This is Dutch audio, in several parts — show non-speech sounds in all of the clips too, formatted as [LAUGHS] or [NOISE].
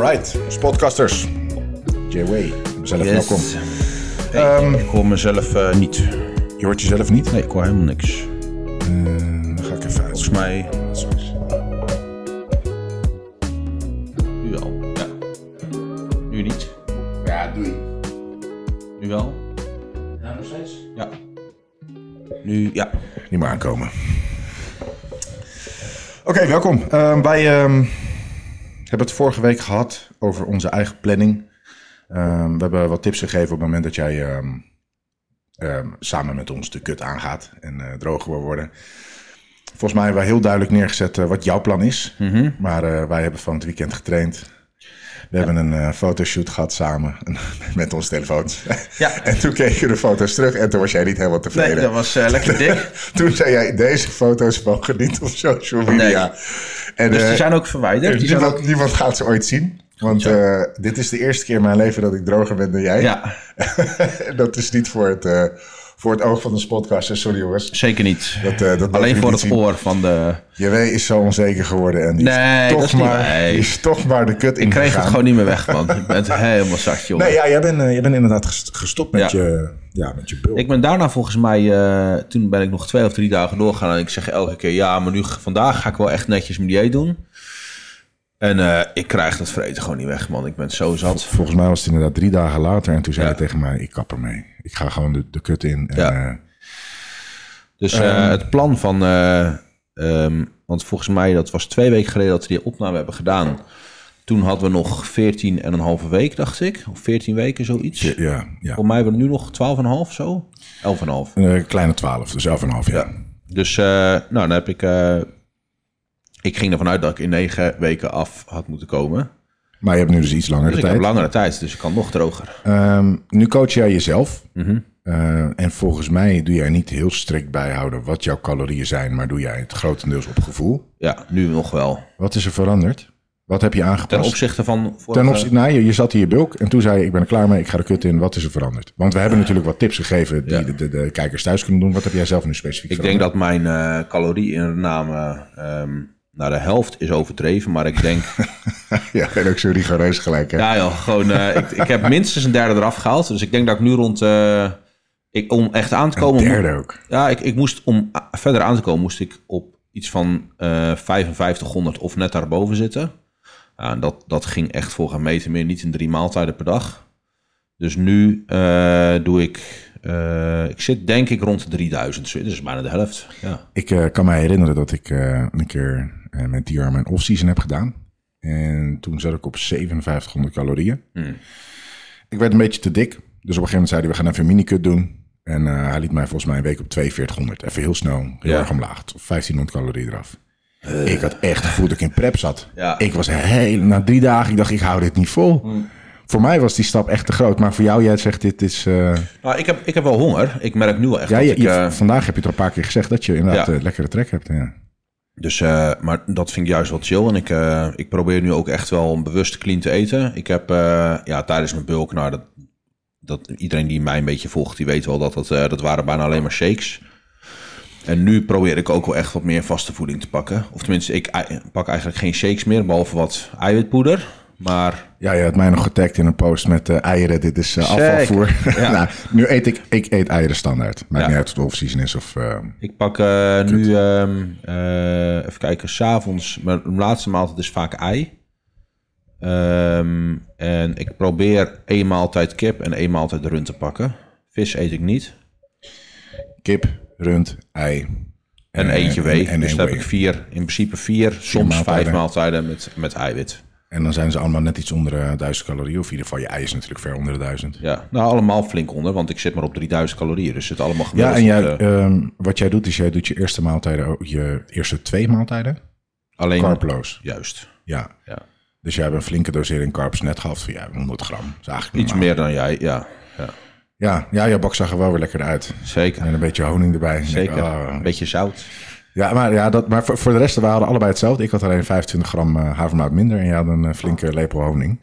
Alright, podcasters. J-Way, zelf Yes. welkom. Hey, Ehm, ik hoor mezelf eh, niet. Je hoort jezelf niet? Nee, ik hoor helemaal niks. Eh, dan ga ik even uit. Volgens mij nu wel. Ja. Nu niet. Ja, doei. Nu wel. Ja, nog steeds? Ja. Nu, ja. Niet meer aankomen. Oké, welkom. Ehm, wij ehm, hebben het vorige week gehad over onze eigen planning. Ehm, we hebben wat tips gegeven op het moment dat jij ehm, ehm, samen met ons de kut aangaat en eh, droger wil worden. Volgens mij hebben we heel duidelijk neergezet eh, wat jouw plan is. Maar eh, wij hebben van het weekend getraind. We hebben een eh, fotoshoot gehad samen [LAUGHS] met onze telefoons. Ja. [LAUGHS] en toen keek je de foto's terug en toen was jij niet helemaal tevreden. Nee, dat was eh, lekker dik. [LAUGHS] Toen zei jij, deze foto's mogen niet op social media. En, Dus eh, die zijn ook verwijderd. Die niemand, ook... niemand gaat ze ooit zien. Want eh, dit is de eerste keer in mijn leven dat ik droger ben dan jij. Ja, dat is niet voor het, eh, voor het oog van de podcast. Sorry jongens. zeker niet. Dat, eh, dat Alleen voor het zien. oor van de... JW is zo onzeker geworden. En die Nee, is, toch is maar, is toch maar de kut Ik kreeg het gewoon niet meer weg, man. Ik ben [LAUGHS] helemaal zat, joh. Nee, ja, jij bent, eh, jij bent inderdaad gest- gestopt met, Ja. je, ja, met je bul. Ik ben daarna volgens mij, eh, toen ben ik nog twee of drie dagen doorgaan. En ik zeg elke keer, ja, maar nu vandaag ga ik wel echt netjes mijn dieet doen. En eh, ik krijg dat vreten gewoon niet weg, man. Ik ben zo zat. Volgens mij was het inderdaad drie dagen later. En toen zei Ja. hij tegen mij, ik kap ermee. Ik ga gewoon de, de kut in. En, Ja. eh, Dus eh, het plan van, eh, ehm, want volgens mij, dat was twee weken geleden dat we die opname hebben gedaan. Toen hadden we nog 14 en een halve week, dacht ik. Of 14 weken, zoiets. ja, ja. Voor mij hebben we nu nog 12,5 zo. 11,5. Een kleine 12, dus 11,5 jaar. Dus eh, nou, dan heb ik. Eh, ik ging ervan uit dat ik in negen weken af had moeten komen. Maar je hebt nu dus iets langere Dus ik tijd. heb langere tijd, dus ik kan nog droger. Ehm, nu coach jij jezelf. Mhm. Eh, en volgens mij doe jij niet heel strikt bijhouden wat jouw calorieën zijn, maar doe jij het grotendeels op gevoel. Ja, nu nog wel. Wat is er veranderd? Wat heb je aangepast? Ten opzichte van. Ten vorige- opzichte, nou, je, je zat in je bulk en toen zei je, ik ben er klaar mee, ik ga de kut in. Wat is er veranderd? Want we hebben natuurlijk wat tips gegeven die Ja. de, de, de kijkers thuis kunnen doen. Wat heb jij zelf nu specifiek Ik denk dat mijn eh calorieinname ehm naar de helft is overdreven, maar ik denk. [LAUGHS] Ja, en ook zo rigoureus gelijk, hè? ja, joh, gewoon. eh, ik, ik heb minstens een derde eraf gehaald. Dus ik denk dat ik nu rond. eh, ik, om echt aan te Een komen. derde ook. Ja, ik, ik moest om a- verder aan te komen, moest ik op iets van eh 5500 of net daarboven zitten. En dat, dat ging echt voor geen meter meer, niet in drie maaltijden per dag. Dus nu eh, doe ik, eh, ik zit denk ik rond de 3000, zo- dat is bijna de helft. Ja. Ik eh, kan me herinneren dat ik eh, een keer eh, met DR mijn off-season heb gedaan. En toen zat ik op 5700 calorieën. Hmm. Ik werd een beetje te dik. Dus op een gegeven moment zei hij, we gaan even een mini-cut doen. En eh, hij liet mij volgens mij een week op 4200. Even heel snel, heel Ja. erg omlaag. Of 1500 calorieën eraf. ik had echt gevoeld dat ik in prep zat. Ja. Ik was heel, na drie dagen, ik dacht, ik hou dit niet vol. Hmm. Voor mij was die stap echt te groot. Maar voor jou, jij zegt, dit is... eh, Nou, ik heb, ik heb wel honger. Ik merk nu wel echt ja, dat je, ik... je- eh, vandaag heb je het al een paar keer gezegd dat je inderdaad eh, lekkere trek hebt. Ja. Dus, eh, maar dat vind ik juist wel chill. En ik, eh, ik probeer nu ook echt wel bewust clean te eten. Ik heb eh, ja, tijdens mijn bulk, nou, dat, dat, iedereen die mij een beetje volgt, die weet wel dat dat, dat waren bijna alleen maar shakes. En nu probeer ik ook wel echt wat meer vaste voeding te pakken. Of tenminste, ik pak eigenlijk geen shakes meer, behalve wat eiwitpoeder. Maar Ja, je had mij nog getagd in een post met eh, eieren. Dit is eh, afvalvoer. ja. [LAUGHS] nou, nu eet ik, ik eet eieren standaard. Maakt Ja. niet uit of het off-season is of... eh, ik pak nu, ehm, eh, even kijken, s'avonds, mijn laatste maaltijd is vaak ei. Ehm, en ik probeer één maaltijd kip en één maaltijd rund te pakken. Vis eet ik niet. kip, rund, ei. En Eh, eentje whey. en dus dan heb ik vier, in principe vier, soms maaltijden. vijf maaltijden met, met eiwit. En dan zijn ze allemaal net iets onder de 1000 calorieën. Of in ieder geval, je ei is natuurlijk ver onder de 1000. Ja, nou allemaal flink onder, want ik zit maar op 3000 calorieën. Dus het allemaal gemiddeld. Ja, en jij, eh, ehm, wat jij doet, is jij doet je eerste maaltijden, je eerste twee maaltijden, alleen carbloos. Juist. Ja. Ja. Dus jij hebt een flinke dosering carbs net gehad van ja, 100 gram. Dat is eigenlijk Iets meer dan jij, ja. ja. Ja, ja, jouw bak zag er wel weer lekker uit. Zeker. En een beetje honing erbij. Denk, Zeker. ah, Een beetje zout. Ja, maar, ja, dat, maar voor, voor de rest, we hadden allebei hetzelfde. Ik had alleen 25 gram eh, havermout minder en jij had een eh, flinke lepel honing.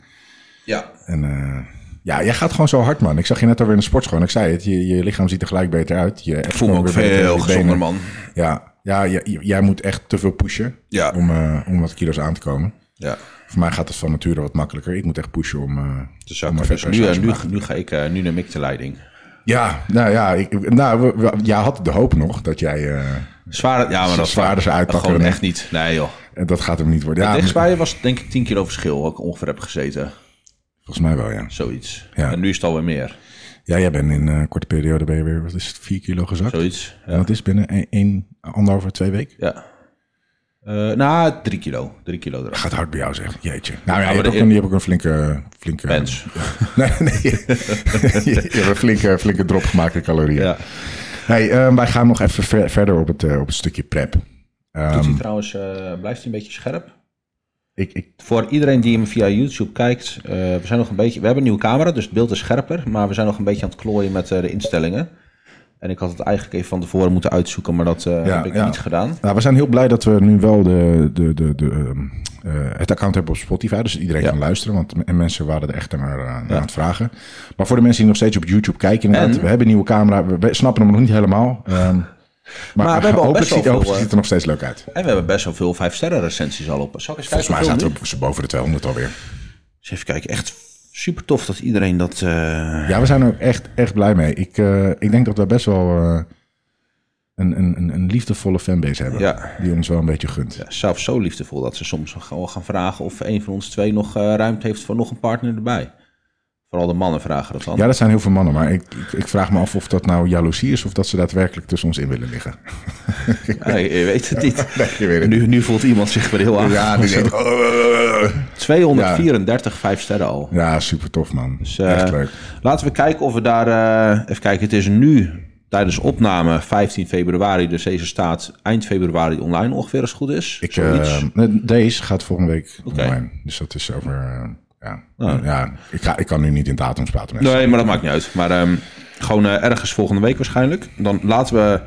Ja. En eh, ja, jij gaat gewoon zo hard, man. Ik zag je net alweer in de sportschool. Ik zei het, je, je lichaam ziet er gelijk beter uit. Je Ik voel me ook veel gezonder, man. Ja, ja j- j- jij moet echt te veel pushen Ja. om, om wat kilo's aan te komen. Ja. Voor mij gaat het van nature wat makkelijker. Ik moet echt pushen om, om ook, een dus nu, te nu, maken. nu, ga ik, nu neem ik de leiding. Ja, nou ja, ik, nou, we- we- jij had de hoop nog dat jij... eh, Zwaar, ja, maar dat Zwaarder ze uitpakken Gewoon echt niet. Nee joh. dat gaat hem niet worden. Ja, Ja, Dichtstbij was denk ik 10 kilo verschil wat ik ongeveer heb gezeten. volgens mij wel, ja. Zoiets. Ja. En nu is het alweer meer. Ja, jij bent in een korte periode ben je weer, wat is het, 4 kilo gezakt? Zoiets. En dat is binnen een, een, anderhalve, twee weken? Ja. Eh nou, 3 kilo. 3 kilo eraf. Gaat hard bij jou zeg. Jeetje. Nou ja, maar je, hebt ook een, je hebt ook een flinke... flinke Mens. [LAUGHS] Nee, nee. [LAUGHS] [LAUGHS] je hebt een flinke, flinke drop gemaakt in calorieën. Ja. Hey, eh, wij gaan nog even ver- verder op het, eh, op het stukje prep. Ehm, Doet hij trouwens, eh, blijft hij een beetje scherp? ik, ik, Voor iedereen die hem via YouTube kijkt, eh, we zijn nog een beetje. We hebben een nieuwe camera, dus het beeld is scherper. Maar we zijn nog een beetje aan het klooien met de instellingen. En ik had het eigenlijk even van tevoren moeten uitzoeken, maar dat eh, Ja, heb ik ja. niet gedaan. nou, we zijn heel blij dat we nu wel de, de, de, de, ehm, eh, het account hebben op Spotify. Dus iedereen Ja. kan luisteren. Want en mensen waren er echt naar, eh, aan het vragen. Maar voor de mensen die nog steeds op YouTube kijken. En- we hebben een nieuwe camera. We, snappen hem nog niet helemaal. Ehm, [LAUGHS] maar we hebben hopelijk, best ziet, hopelijk veel, ziet er nog steeds leuk uit. En we hebben best wel veel 5 sterren recensies al op. Zal ik eens Volgens mij zaten we boven de 200 alweer. Eens even kijken. Echt super tof dat iedereen dat. eh, Ja, we zijn er ook echt, echt blij mee. Ik, eh, ik denk dat we best wel eh, een, een, een- liefdevolle fanbase hebben. Ja. Die ons wel een beetje gunt. ja, zelfs zo liefdevol dat ze soms gewoon gaan vragen of een van ons twee nog ruimte heeft voor nog een partner erbij. Vooral de mannen vragen dat dan. Ja, dat zijn heel veel mannen. Maar ik, ik, ik vraag me af of dat nou jaloezie is... of dat ze daadwerkelijk tussen ons in willen liggen. [LAUGHS] Ja, je weet het niet. [LAUGHS] Nee, je weet het Nu, nu voelt iemand zich weer heel Ja, aan. die denkt... oh, oh, oh. 234 vijf sterren al. Ja, super tof, man. eh, echt leuk. Laten we kijken of we daar... eh, even kijken, het is nu tijdens opname 15 februari. Dus deze staat eind februari online ongeveer als het goed is. Ik, eh, deze gaat volgende week online. Dus dat is over... ja, Ah. ja ik, ga, ik kan nu niet in datums praten. mensen. Nee, maar dat maakt niet uit. Maar ehm, gewoon eh, ergens volgende week waarschijnlijk. Dan laten we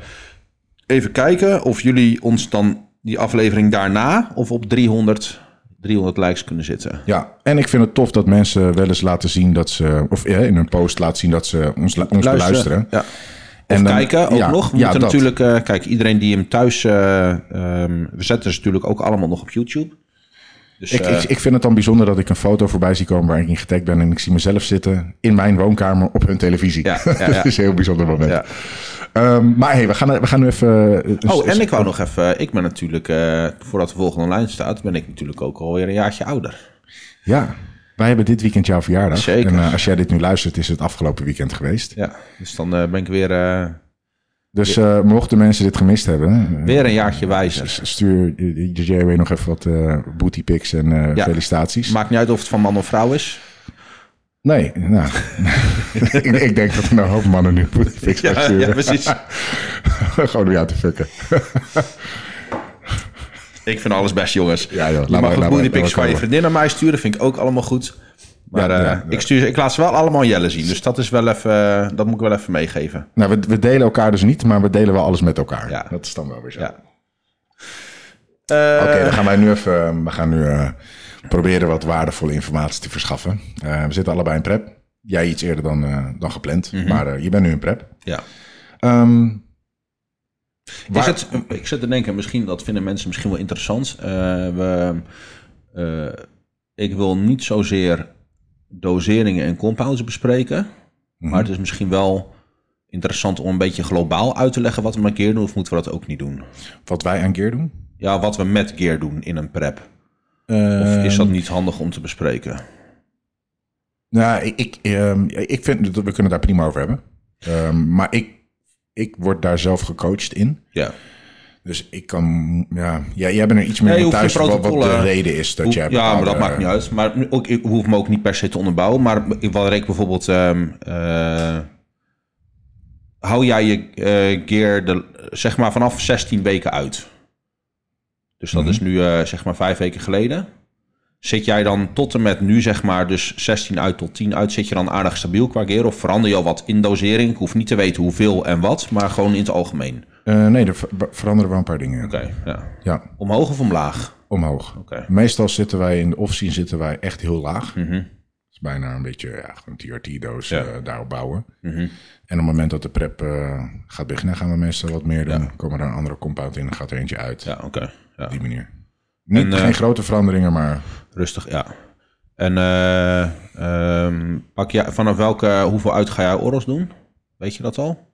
even kijken of jullie ons dan die aflevering daarna... of op 300, 300 likes kunnen zitten. Ja, en ik vind het tof dat mensen wel eens laten zien dat ze... of eh, in hun post laten zien dat ze ons, ons beluisteren. Ja. Of En dan- kijken ook ja, nog. We ja, moeten dat. natuurlijk... eh, kijk, iedereen die hem thuis... eh, ehm, we zetten ze natuurlijk ook allemaal nog op YouTube. Dus, Ik, eh, ik, ik vind het dan bijzonder dat ik een foto voorbij zie komen waar ik in getagd ben. En ik zie mezelf zitten in mijn woonkamer op hun televisie. Ja, [LAUGHS] ja, ja. dat is een heel bijzonder moment. Ja. Ehm, maar hey, we gaan, we gaan nu even... eh, Oh, en ik wou nog even... Ik ben natuurlijk... eh, voordat de volgende online staat... ben ik natuurlijk ook alweer een jaartje ouder. Ja, wij hebben dit weekend jouw verjaardag. Zeker. En eh, als jij dit nu luistert, is het afgelopen weekend geweest. Ja, dus dan eh, ben ik weer, eh, Dus eh, mochten mensen dit gemist hebben... eh, weer een jaartje wijzer. s- stuur JW nog even wat eh booty pics en eh, Ja. felicitaties. Maakt niet uit of het van man of vrouw is. Nee, nou, [LAUGHS] ik, ik denk dat er een hoop mannen nu booty pics Ja, sturen. ja, precies. [LAUGHS] Gewoon om jou te fucken. Ik vind alles best, jongens. Ja, joh, je mag ook booty pics van je vriendin naar mij sturen. Vind ik ook allemaal goed. Maar Ja, eh, ja. Ik, stuur, ik laat ze wel allemaal Jelle zien. Dus dat is wel even... eh, dat moet ik wel even meegeven. Nou, we, we delen elkaar dus niet, maar we delen wel alles met elkaar. Ja. Dat is dan wel weer zo. Ja. Eh, Oké, dan gaan wij nu even... We gaan nu eh, proberen wat waardevolle informatie te verschaffen. Eh, we zitten allebei in prep. Jij iets eerder dan, eh, dan gepland, Mhm. maar eh, je bent nu in prep. ja. Ehm, Is waar- het, ik zit te denken, misschien, dat vinden mensen misschien wel interessant. Eh, we, eh, ik wil niet zozeer doseringen en compounds bespreken. Mhm. Maar het is misschien wel interessant om een beetje globaal uit te leggen wat we met gear doen. Of moeten we dat ook niet doen? Wat wij aan gear doen? Ja, wat we met gear doen in een prep. Of Ehm, is dat niet handig om te bespreken? Nou, ik, ik, ehm, ik vind dat we kunnen daar prima over hebben. Ehm, maar ik, ik word daar zelf gecoacht in. Ja. Dus ik kan, ja, jij, jij bent er iets meer Nee, je thuis je wat, wat de reden is dat Hoe- jij ja, maar dat maakt niet uit. Maar ook, ik hoef me ook niet per se te onderbouwen. Maar wat ik bijvoorbeeld... ehm, eh, hou jij je eh, gear de, zeg maar vanaf 16 weken uit? Dus dat Mhm. is nu eh, zeg maar vijf weken geleden. Zit jij dan tot en met nu zeg maar dus 16 uit tot 10 uit... zit je dan aardig stabiel qua gear? Of verander je al wat in dosering? Ik hoef niet te weten hoeveel en wat, maar gewoon in het algemeen. Eh, nee, er ver- veranderen wel een paar dingen. Oké, ja. Ja, Omhoog of omlaag? omhoog. Meestal zitten wij in de off-scene zitten wij echt heel laag. Dat is bijna een beetje ja, een TRT-doos Ja. eh, daarop bouwen. Mhm. En op het moment dat de prep eh, gaat beginnen, gaan we meestal wat meer doen. Komen er een andere compound in, dan gaat er eentje uit. Ja, oké. Ja. Op die manier. Niet, En, geen grote veranderingen, maar Rustig, ja. En eh, ehm, pak je, vanaf welke, hoeveel uit ga jij oros doen? Weet je dat al?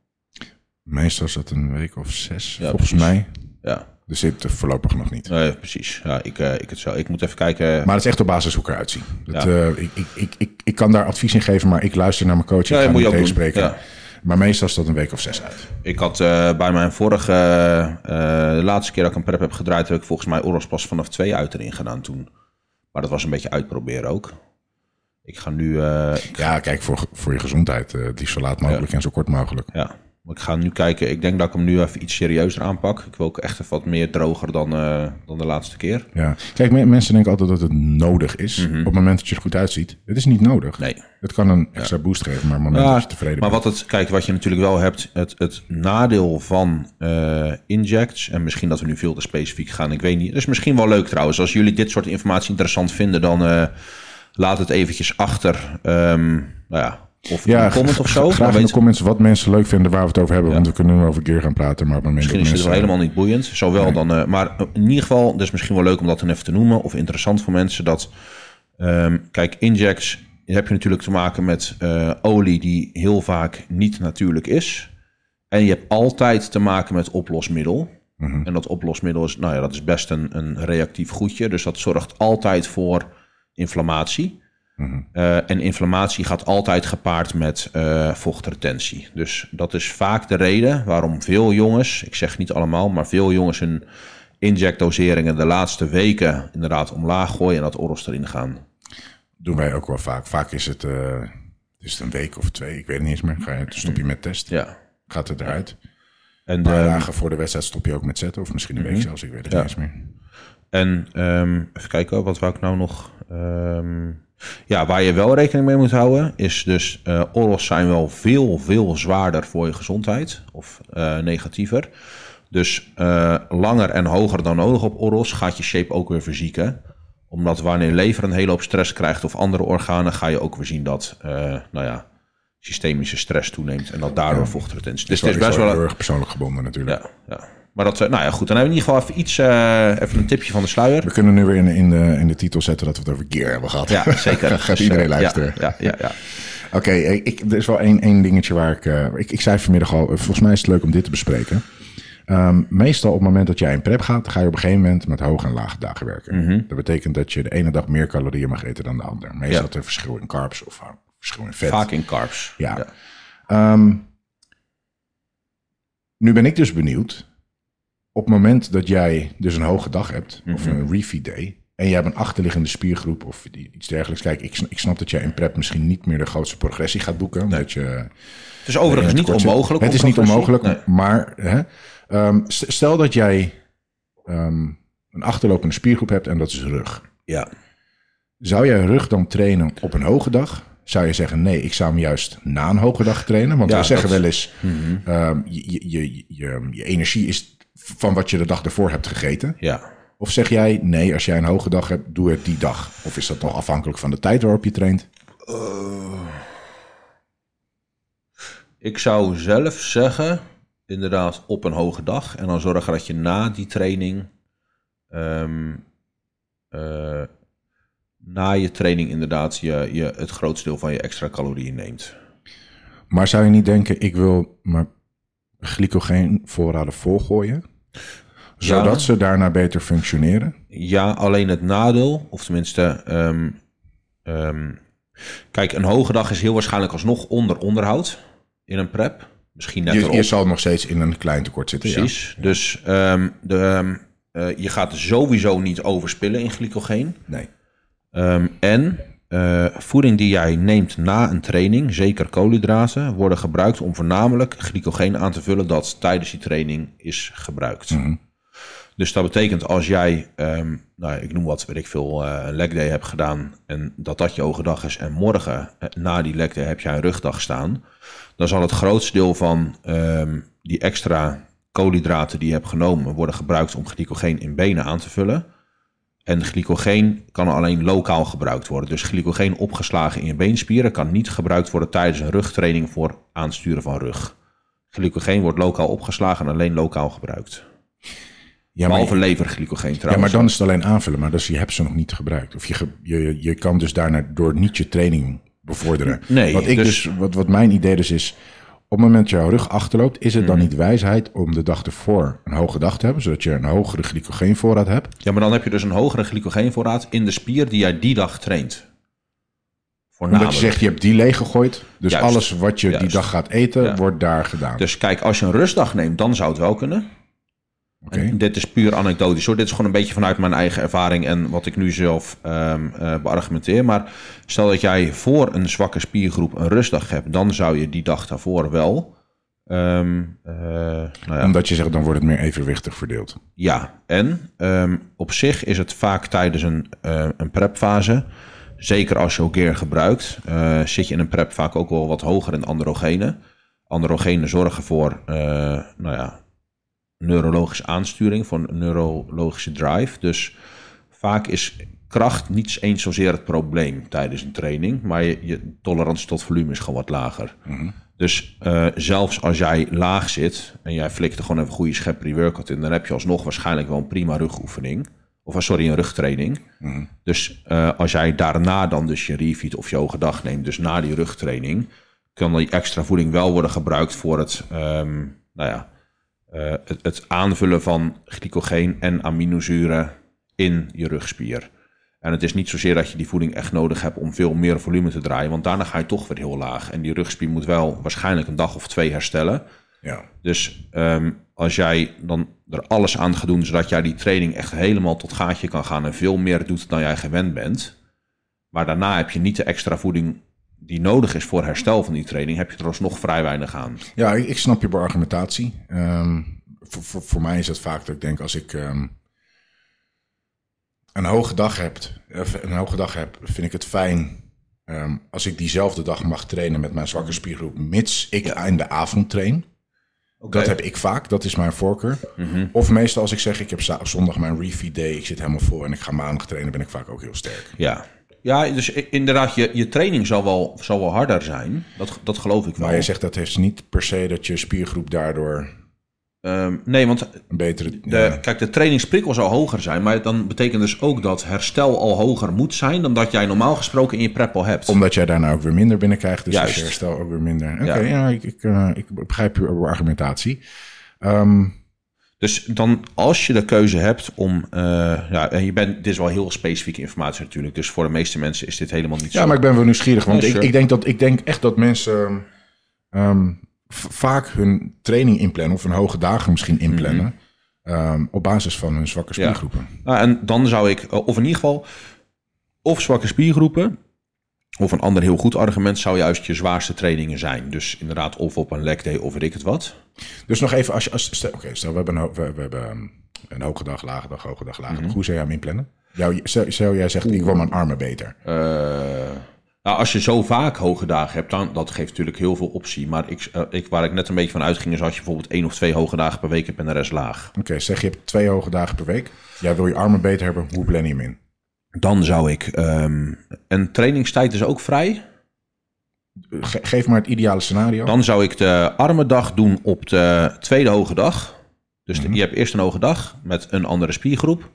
Meestal is dat een week of zes, Ja, volgens precies. mij. Ja, Dus zit er voorlopig nog niet. nee, precies. Ja, ik, eh, ik, het zo. ik moet even kijken. Maar het is echt op basis hoe ik eruit zie. Dat, Ja. eh, ik, ik, ik, ik, ik kan daar advies in geven, maar ik luister naar mijn coach. Ik Ja, ga dat moet je ook tegenspreken. Ja. Maar meestal is dat een week of zes uit. Ik had eh, bij mijn vorige, eh, de laatste keer dat ik een prep heb gedraaid, heb ik volgens mij oros pas vanaf twee uit erin gedaan toen. Maar dat was een beetje uitproberen ook. Ik ga nu, eh, ik Ja, kijk, voor, voor je gezondheid. eh, liefst zo laat mogelijk en zo kort mogelijk. Ja, ik ga nu kijken. Ik denk dat ik hem nu even iets serieuzer aanpak. Ik wil ook echt even wat meer droger dan, eh, dan de laatste keer. Ja. Kijk, me- mensen denken altijd dat het nodig is. Op het moment dat je er goed uitziet. Het is niet nodig. Mhm. Nee. Het kan een extra boost geven, maar op het moment dat je tevreden maar bent. wat het, kijk, wat je natuurlijk wel hebt, het, het nadeel van eh, injects, en misschien dat we nu veel te specifiek gaan, ik weet niet. Dat is misschien wel leuk trouwens. Als jullie dit soort informatie interessant vinden, dan eh, laat het eventjes achter. Ehm, nou ja, of Ja, een comment of zo. Graag in de comments wat mensen leuk vinden waar we het over hebben. Want we kunnen nu over gear gaan praten. Maar op Misschien is het wel helemaal niet boeiend. Zowel dan, eh, maar in ieder geval, is misschien wel leuk om dat dan even te noemen. Of interessant voor mensen. Dat, ehm, kijk, injects heb je natuurlijk te maken met eh, olie die heel vaak niet natuurlijk is. En je hebt altijd te maken met oplosmiddel. En dat oplosmiddel is, nou ja, dat is best een, een reactief goedje. Dus dat zorgt altijd voor inflammatie. Eh, en inflammatie gaat altijd gepaard met eh, vochtretentie. Dus dat is vaak de reden waarom veel jongens, ik zeg niet allemaal, maar veel jongens hun injectdoseringen de laatste weken inderdaad omlaag gooien en dat oros erin gaan. doen wij ook wel vaak. Vaak is het, eh, is het een week of twee. Ik weet het niet eens meer. Ga je, dan stop je met test. Ja. Gaat het eruit. En, paar ehm, dagen voor de wedstrijd stop je ook met zetten. Of misschien een week zelfs. Ik weet het Ja. niet eens meer. En ehm, even kijken, wat wou ik nou nog? Ehm, ja, waar je wel rekening mee moet houden, is dus eh oros zijn wel veel, veel zwaarder voor je gezondheid. Of eh, negatiever. Dus eh, langer en hoger dan nodig op oros gaat je shape ook weer verzieken. Omdat wanneer je lever een hele hoop stress krijgt of andere organen, ga je ook weer zien dat, nou ja, systemische stress toeneemt. En dat daardoor vochtretentie. Dus het is best wel... heel erg persoonlijk gebonden natuurlijk. Ja, ja. Maar dat, eh, nou ja, goed. Dan hebben we in ieder geval even iets, eh, even een tipje van de sluier. We kunnen nu weer in, in, de, in de titel zetten dat we het over gear hebben gehad. Ja, zeker. [LAUGHS] Gaat Dus, iedereen eh, luisteren. Ja, ja, ja. ja. Oké, ik, ik- er is wel één, één dingetje waar ik, ik... Ik zei vanmiddag al, volgens mij is het leuk om dit te bespreken. Ehm, meestal op het moment dat jij in prep gaat, ga je op een gegeven moment met hoge en lage dagen werken. Dat betekent dat je de ene dag meer calorieën mag eten dan de andere. Meestal Ja. er verschil in carbs of verschil in vet. Vaak in carbs. Ja. Ehm, nu ben ik dus benieuwd. Op het moment dat jij dus een hoge dag hebt, of Mhm. een refeed day, en je hebt een achterliggende spiergroep of iets dergelijks. Kijk, ik, sn- ik snap dat jij in prep misschien niet meer de grootste progressie gaat boeken. Omdat je Het is overigens niet onmogelijk. Het is niet onmogelijk, Nee. maar hè, ehm, st- stel dat jij ehm, een achterlopende spiergroep hebt en dat is rug. Ja. Zou jij rug dan trainen op een hoge dag? Zou je zeggen, nee, ik zou hem juist na een hoge dag trainen? Want Ja, we zeggen dat- wel eens, je, je, je, je, je energie is van wat je de dag ervoor hebt gegeten. ja. Of zeg jij, nee, als jij een hoge dag hebt, doe het die dag? Of is dat nog afhankelijk van de tijd waarop je traint? Ik zou zelf zeggen, inderdaad, op een hoge dag. En dan zorgen dat je na die training, ehm, eh, na je training inderdaad, je, je het grootste deel van je extra calorieën neemt. Maar zou je niet denken, ik wil mijn glycogeenvoorraden volgooien? Zodat Ja. ze daarna beter functioneren? Ja, alleen het nadeel, of tenminste, ehm, ehm, kijk, een hoge dag is heel waarschijnlijk alsnog onder onderhoud in een prep. Misschien net Je, erop. je zal nog steeds in een klein tekort zitten. ja. Precies. Dus ehm, de, eh, je gaat sowieso niet overspillen in glycogeen. Nee. En eh, voeding die jij neemt na een training, zeker koolhydraten, worden gebruikt om voornamelijk glycogeen aan te vullen dat tijdens die training is gebruikt. Dus dat betekent als jij, ehm, nou, ik noem wat, weet ik veel, eh, een leg day hebt gedaan en dat dat je hoge dag is en morgen eh, na die leg day heb jij een rugdag staan, dan zal het grootste deel van ehm, die extra koolhydraten die je hebt genomen worden gebruikt om glycogeen in benen aan te vullen. En glycogeen kan alleen lokaal gebruikt worden. Dus glycogeen opgeslagen in je beenspieren kan niet gebruikt worden tijdens een rugtraining voor aansturen van rug. Glycogeen wordt lokaal opgeslagen en alleen lokaal gebruikt. Ja, Behalve maar, leverglycogeen ja, trouwens. maar dan is het alleen aanvullen. Maar dus je hebt ze nog niet gebruikt. Of je, je, je kan dus daarna door niet je training bevorderen. Nee, wat, ik dus- dus, wat, wat mijn idee dus is... Op het moment dat jouw rug achterloopt... is het Mhm. dan niet wijsheid om de dag ervoor een hoge dag te hebben... zodat je een hogere glycogeenvoorraad hebt? Ja, maar dan heb je dus een hogere glycogeenvoorraad in de spier die jij die dag traint. Omdat je zegt, je hebt die leeggegooid. Dus Juist. alles wat je die dag gaat eten, Ja. wordt daar gedaan. Dus kijk, als je een rustdag neemt, dan zou het wel kunnen. Dit is puur anekdotisch hoor. Dit is gewoon een beetje vanuit mijn eigen ervaring en wat ik nu zelf ehm eh, beargumenteer. Maar stel dat jij voor een zwakke spiergroep een rustdag hebt, dan zou je die dag daarvoor wel. ehm, eh, nou ja, Omdat je zegt, dan wordt het meer evenwichtig verdeeld. Ja, en ehm, op zich is het vaak tijdens een, eh, een prepfase, zeker als je ook gear gebruikt, zit je in een prep vaak ook wel wat hoger in androgenen. Androgenen zorgen voor, nou ja, neurologische aansturing, voor een neurologische drive. Dus vaak is kracht niet eens zozeer het probleem tijdens een training, maar je, je tolerantie tot volume is gewoon wat lager. Dus eh, zelfs als jij laag zit en jij flikt er gewoon even een goede schep pre-workout in, dan heb je alsnog waarschijnlijk wel een prima rugoefening. Of eh, sorry, een rugtraining. Dus eh, als jij daarna dan dus je refeed of je hoge dag neemt, dus na die rugtraining, kan die extra voeding wel worden gebruikt voor het, ehm, nou ja, eh, het, het aanvullen van glycogeen en aminozuren in je rugspier. En het is niet zozeer dat je die voeding echt nodig hebt om veel meer volume te draaien, want daarna ga je toch weer heel laag. En die rugspier moet wel waarschijnlijk een dag of twee herstellen. Ja. Dus ehm, als jij dan er alles aan gaat doen, zodat jij die training echt helemaal tot gaatje kan gaan en veel meer doet dan jij gewend bent. Maar daarna heb je niet de extra voeding die nodig is voor herstel van die training, heb je er alsnog vrij weinig aan. Ja, ik, ik snap je argumentatie. Ehm voor, voor, voor mij is het vaak dat ik denk als ik ehm, een hoge dag heb, een hoge dag heb, vind ik het fijn ehm, als ik diezelfde dag mag trainen met mijn zwakke spiergroep, mits ik in de avond train. Dat heb ik vaak, dat is mijn voorkeur. Of meestal als ik zeg, ik heb zondag mijn refeed day, ik zit helemaal vol en ik ga maandag trainen, ben ik vaak ook heel sterk. Ja. Ja, dus inderdaad, je, je training zal wel, zal wel harder zijn. Dat, dat geloof ik wel. Maar je zegt dat heeft niet per se dat je spiergroep daardoor Ehm, nee, want een betere... de, ja. kijk, de trainingsprikkel zal hoger zijn. Maar dan betekent dus ook dat herstel al hoger moet zijn... dan dat jij normaal gesproken in je prep al hebt. Omdat jij daarna ook weer minder binnenkrijgt. Dus Juist. is je herstel ook weer minder. Oké, Ja. ja. ik, ik, eh, ik begrijp uw argumentatie. Ehm, Dus dan, als je de keuze hebt om... eh, ja, en je bent, dit is wel heel specifieke informatie natuurlijk. Dus voor de meeste mensen is dit helemaal niet ja, zo. maar ik ben wel nieuwsgierig. Want Ja, ik, sure. ik, denk dat, ik denk echt dat mensen ehm, vaak hun training inplannen. Of hun hoge dagen misschien inplannen. ehm, op basis van hun zwakke spiergroepen. Nou, en dan zou ik, eh, of in ieder geval, of zwakke spiergroepen, of een ander heel goed argument zou juist je zwaarste trainingen zijn. Dus inderdaad, of op een leg day of weet ik het wat. Dus nog even, als je, als, stel, oké, stel we hebben, een, we, we hebben ehm, een hoge dag, lage dag, hoge dag, lage Mhm. dag. Hoe zou jij hem inplannen? Jou, stel, stel jij zegt, ik wil mijn armen beter. Eh, nou, als je zo vaak hoge dagen hebt, dan dat geeft natuurlijk heel veel optie. Maar ik, eh, ik, waar ik net een beetje van uitging, is als je bijvoorbeeld één of twee hoge dagen per week hebt en de rest laag. Oké, zeg je hebt twee hoge dagen per week. Jij wil je armen beter hebben. Hoe plan je hem in? Dan zou ik, ehm en trainingstijd is ook vrij. Ge- geef maar het ideale scenario. Dan zou ik de armendag doen op de tweede hoge dag. Dus de- je hebt eerst een hoge dag met een andere spiergroep.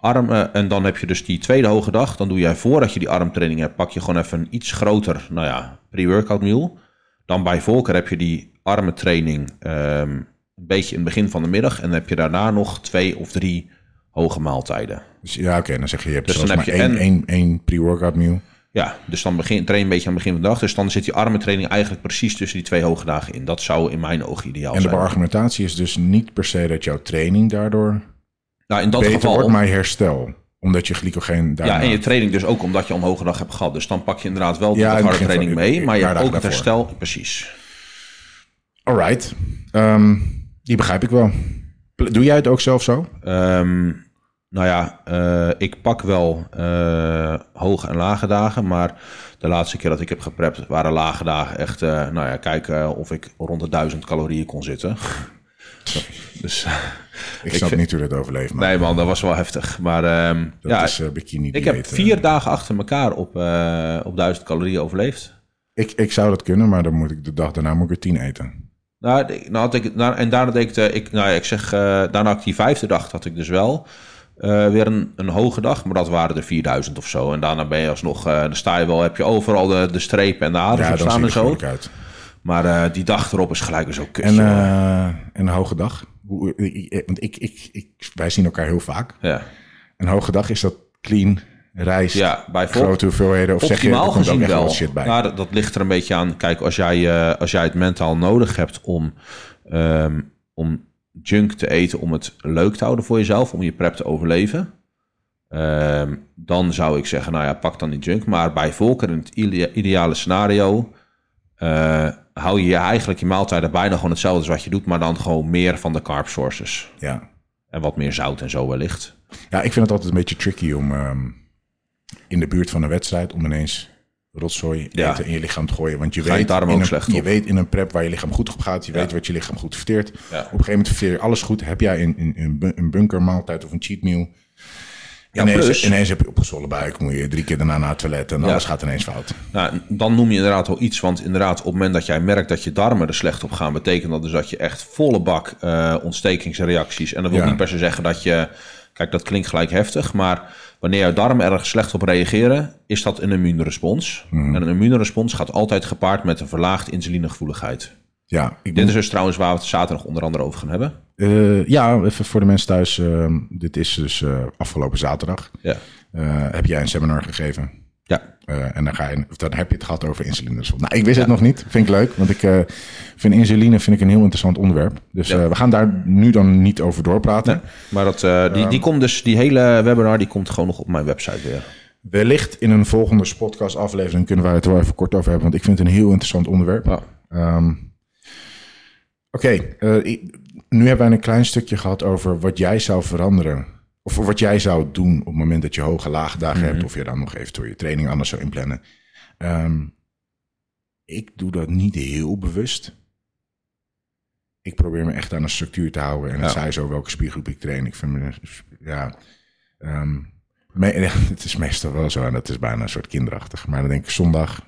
Armen, en dan heb je dus die tweede hoge dag. Dan doe jij voordat je die armtraining hebt, pak je gewoon even een iets groter, nou ja, pre-workout meal. Dan bij voorkeur heb je die armentraining ehm een beetje in het begin van de middag. En dan heb je daarna nog twee of drie hoge maaltijden. Dus ja, oké, dan zeg je, je hebt Dus dan maar heb je één, en- één, één pre-workout meal. Ja, dus dan begin, train je een beetje aan het begin van de dag. Dus dan zit die armentraining eigenlijk precies tussen die twee hoge dagen in. Dat zou in mijn ogen ideaal En de zijn. argumentatie is dus niet per se dat jouw training daardoor Nou, in dat beter geval. wordt, maar je herstel. Omdat je glycogeen daarna... ja, en je training dus ook omdat je hoge dag hebt gehad. Dus dan pak je inderdaad wel de Ja, harde training van- mee. Maar je hebt ook het herstel. Precies. Alright. Ehm, die begrijp ik wel. Doe jij het ook zelf zo? Ehm, nou ja, eh, ik pak wel eh, hoge en lage dagen. Maar de laatste keer dat ik heb geprept waren lage dagen echt... eh, nou ja, kijken of ik rond de duizend calorieën kon zitten. [LAUGHS] dus Ik snap niet hoe dat overleeft, maar nee man, dat was wel heftig. Maar ehm, dat ja, is bikini ik heb vier dagen achter elkaar op, op duizend calorieën overleefd. Ik, ik zou dat kunnen, maar dan moet ik de dag daarna moet ik er tien eten. Nou, nou had ik, nou, en daarna deed ik, de, ik, nou ja, ik zeg, daarna had ik die vijfde dag, had ik dus wel eh, weer een, een hoge dag, maar dat waren er 4000 of zo. En daarna ben je alsnog, eh dan sta je wel, heb je overal de, de strepen en de haders Ja, staan en zo. uit. Maar eh, die dag erop is gelijk zo kut. En, een hoge dag? Want ik, ik, ik, wij zien elkaar heel vaak. ja. Een hoge dag, is dat clean, rijst, ja, bij grote hoeveelheden? Of zeg je, er komt ook echt wel shit bij? Nou, dat, dat ligt er een beetje aan. Kijk, als jij, als jij het mentaal nodig hebt om, ehm, om junk te eten, om het leuk te houden voor jezelf, om je prep te overleven, ehm, dan zou ik zeggen, nou ja, pak dan die junk. Maar bij Volker in het idea- ideale scenario eh, hou je je eigenlijk je maaltijden bijna gewoon hetzelfde als wat je doet, maar dan gewoon meer van de carb sources. ja. En wat meer zout en zo wellicht. ja, ik vind het altijd een beetje tricky om ehm, in de buurt van een wedstrijd... om ineens rotzooi Ja. eten in je lichaam te gooien. Want je weet, in ook een, slecht je op. weet in een prep waar je lichaam goed op gaat... je Ja. weet wat je lichaam goed verteert. Ja. Op een gegeven moment verteer je alles goed. Heb jij in bu- een bunkermaaltijd of een cheat meal... Ja, ineens, plus- ineens heb je opgezwollen buik, moet je drie keer daarna naar het toilet... en alles gaat ineens fout. Nou, dan noem je inderdaad wel iets. Want inderdaad, op het moment dat jij merkt dat je darmen er slecht op gaan, betekent dat dus dat je echt volle bak eh, ontstekingsreacties. En dat wil niet per se zeggen dat je. Kijk, dat klinkt gelijk heftig. Maar wanneer jouw darmen erg slecht op reageren, is dat een immuunrespons. Mhm. En een immuunrespons gaat altijd gepaard met een verlaagd insulinegevoeligheid. Ja, ik Dit is dus trouwens waar we het zaterdag onder andere over gaan hebben. Eh, ja, even voor de mensen thuis. eh, dit is dus eh, afgelopen zaterdag. Ja. Eh, heb jij een seminar gegeven? Ja, Eh, en dan, ga je, dan heb je het gehad over insulinerespons. Nou, ik wist het nog niet. Vind ik leuk. Want ik eh, vind insuline vind ik een heel interessant onderwerp. Dus Ja. eh, we gaan daar nu dan niet over doorpraten. maar dat, die, die komt dus, die hele webinar, die komt gewoon nog op mijn website weer. Wellicht in een volgende podcast aflevering kunnen wij het er wel even kort over hebben. Want ik vind het een heel interessant onderwerp. Ja. Ehm, Oké, nu hebben wij een klein stukje gehad over wat jij zou veranderen. Of wat jij zou doen op het moment dat je hoge lage dagen hebt. Of je dan nog eventueel je training anders zou inplannen. Ehm, ik doe dat niet heel bewust. Ik probeer me echt aan een structuur te houden. En het Ja. zij zo welke spiergroep ik train. Ik vind me, ja, ehm, me- [LAUGHS] het is meestal wel zo. En dat is bijna een soort kinderachtig. Maar dan denk ik zondag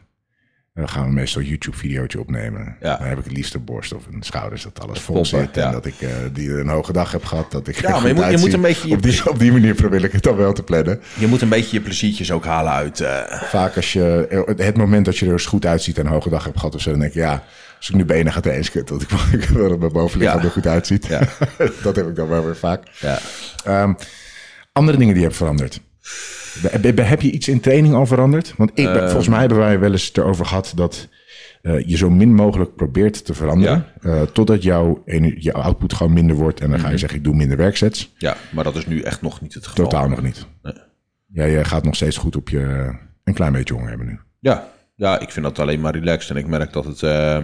dan gaan we meestal een YouTube-videootje opnemen. Ja. Dan heb ik het liefst een borst of een schouders dat alles vol zit. En dat ik eh, die een hoge dag heb gehad. Dat ik Ja, maar je moet, je moet een beetje je, Op die, op die manier probeer ik het dan wel te plannen. je moet een beetje je pleziertjes ook halen uit. eh, Vaak als je, eh, het moment dat je er eens goed uitziet en een hoge dag hebt gehad of zo, dan denk ik, ja, als ik nu benen ga trainen. Want ik, wil dat [LAUGHS] mijn bovenlichaam Ja. er goed uitziet. Ja. [LAUGHS] dat heb ik dan wel weer vaak. ja. Ehm, andere dingen die je hebt veranderd. Be- be- Heb je iets in training al veranderd? Want ik, ben- Ehm. volgens mij hebben wij wel eens erover gehad dat eh, je zo min mogelijk probeert te veranderen. eh, totdat jouw, jouw output gewoon minder wordt. En dan Mhm. ga je zeggen, ik doe minder werksets. ja, maar dat is nu echt nog niet het geval. Totaal nog niet. Nee. Jij eh, gaat nog steeds goed op je een klein beetje honger hebben nu. Ja, ja, ik vind dat alleen maar relaxed. En ik merk dat het eh,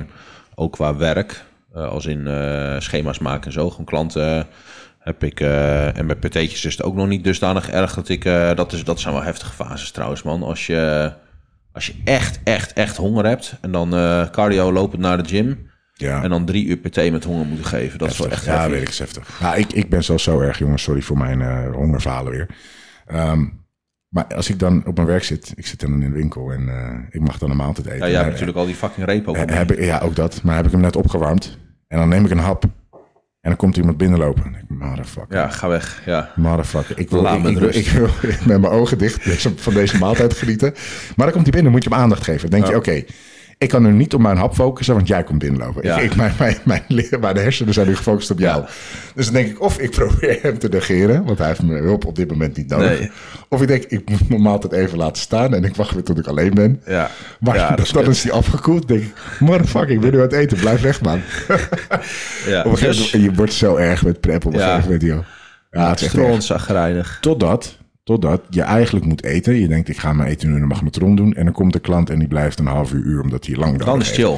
ook qua werk, eh, als in eh, schema's maken en zo, gewoon klanten eh, heb ik. eh, en bij PT'tjes is het ook nog niet dusdanig erg dat ik. eh, dat, is, dat zijn wel heftige fases trouwens, man. Als je, als je echt, echt, echt honger hebt en dan eh, cardio lopend naar de gym. Ja. En dan drie uur PT met honger moeten geven. Dat is wel echt ja, heavy. weet ik, heftig. Ja, ik, ik ben zelfs zo erg, jongens. Sorry voor mijn eh hongerverhalen weer. Ehm, maar als ik dan op mijn werk zit, ik zit dan in een winkel en eh, ik mag dan een maaltijd eten. Ja, jij hebt Eh, natuurlijk al die fucking repo. eh, heb ik, ja, ook dat. Maar heb ik hem net opgewarmd en dan neem ik een hap en dan komt iemand binnenlopen. Ik, motherfucker. Ja, ga weg. Ja. Motherfucker. Ik wil, Laat ik, me ik, wil, rust. ik wil [LAUGHS] met mijn ogen dicht van deze maaltijd genieten. Maar dan komt hij binnen, moet je hem aandacht geven. Dan denk je, oké, ik kan nu niet op mijn hap focussen, want jij komt binnenlopen. Ja. Ik, ik, mijn, mijn, mijn, le- mijn hersenen zijn nu gefocust op jou. Dus dan denk ik, of ik [LAUGHS] probeer hem te negeren, want hij heeft mijn hulp op dit moment niet nodig. Nee. Of ik denk, ik moet mijn maaltijd even laten staan en ik wacht weer tot ik alleen ben. Ja. Maar ja, [LAUGHS] dan, is dan is hij afgekoeld. denk ik, motherfucker, ik ben nu aan het eten. Blijf weg, man. [LAUGHS] Ja, Op een gegeven dus, moment, je wordt zo erg met prep op een gegeven moment, joh. Ja, het is echt. Totdat, totdat je eigenlijk moet eten. Je denkt, ik ga mijn eten nu de magnetron doen. En dan komt de klant en die blijft een half uur, uur omdat hij lang Dan is heeft. chill.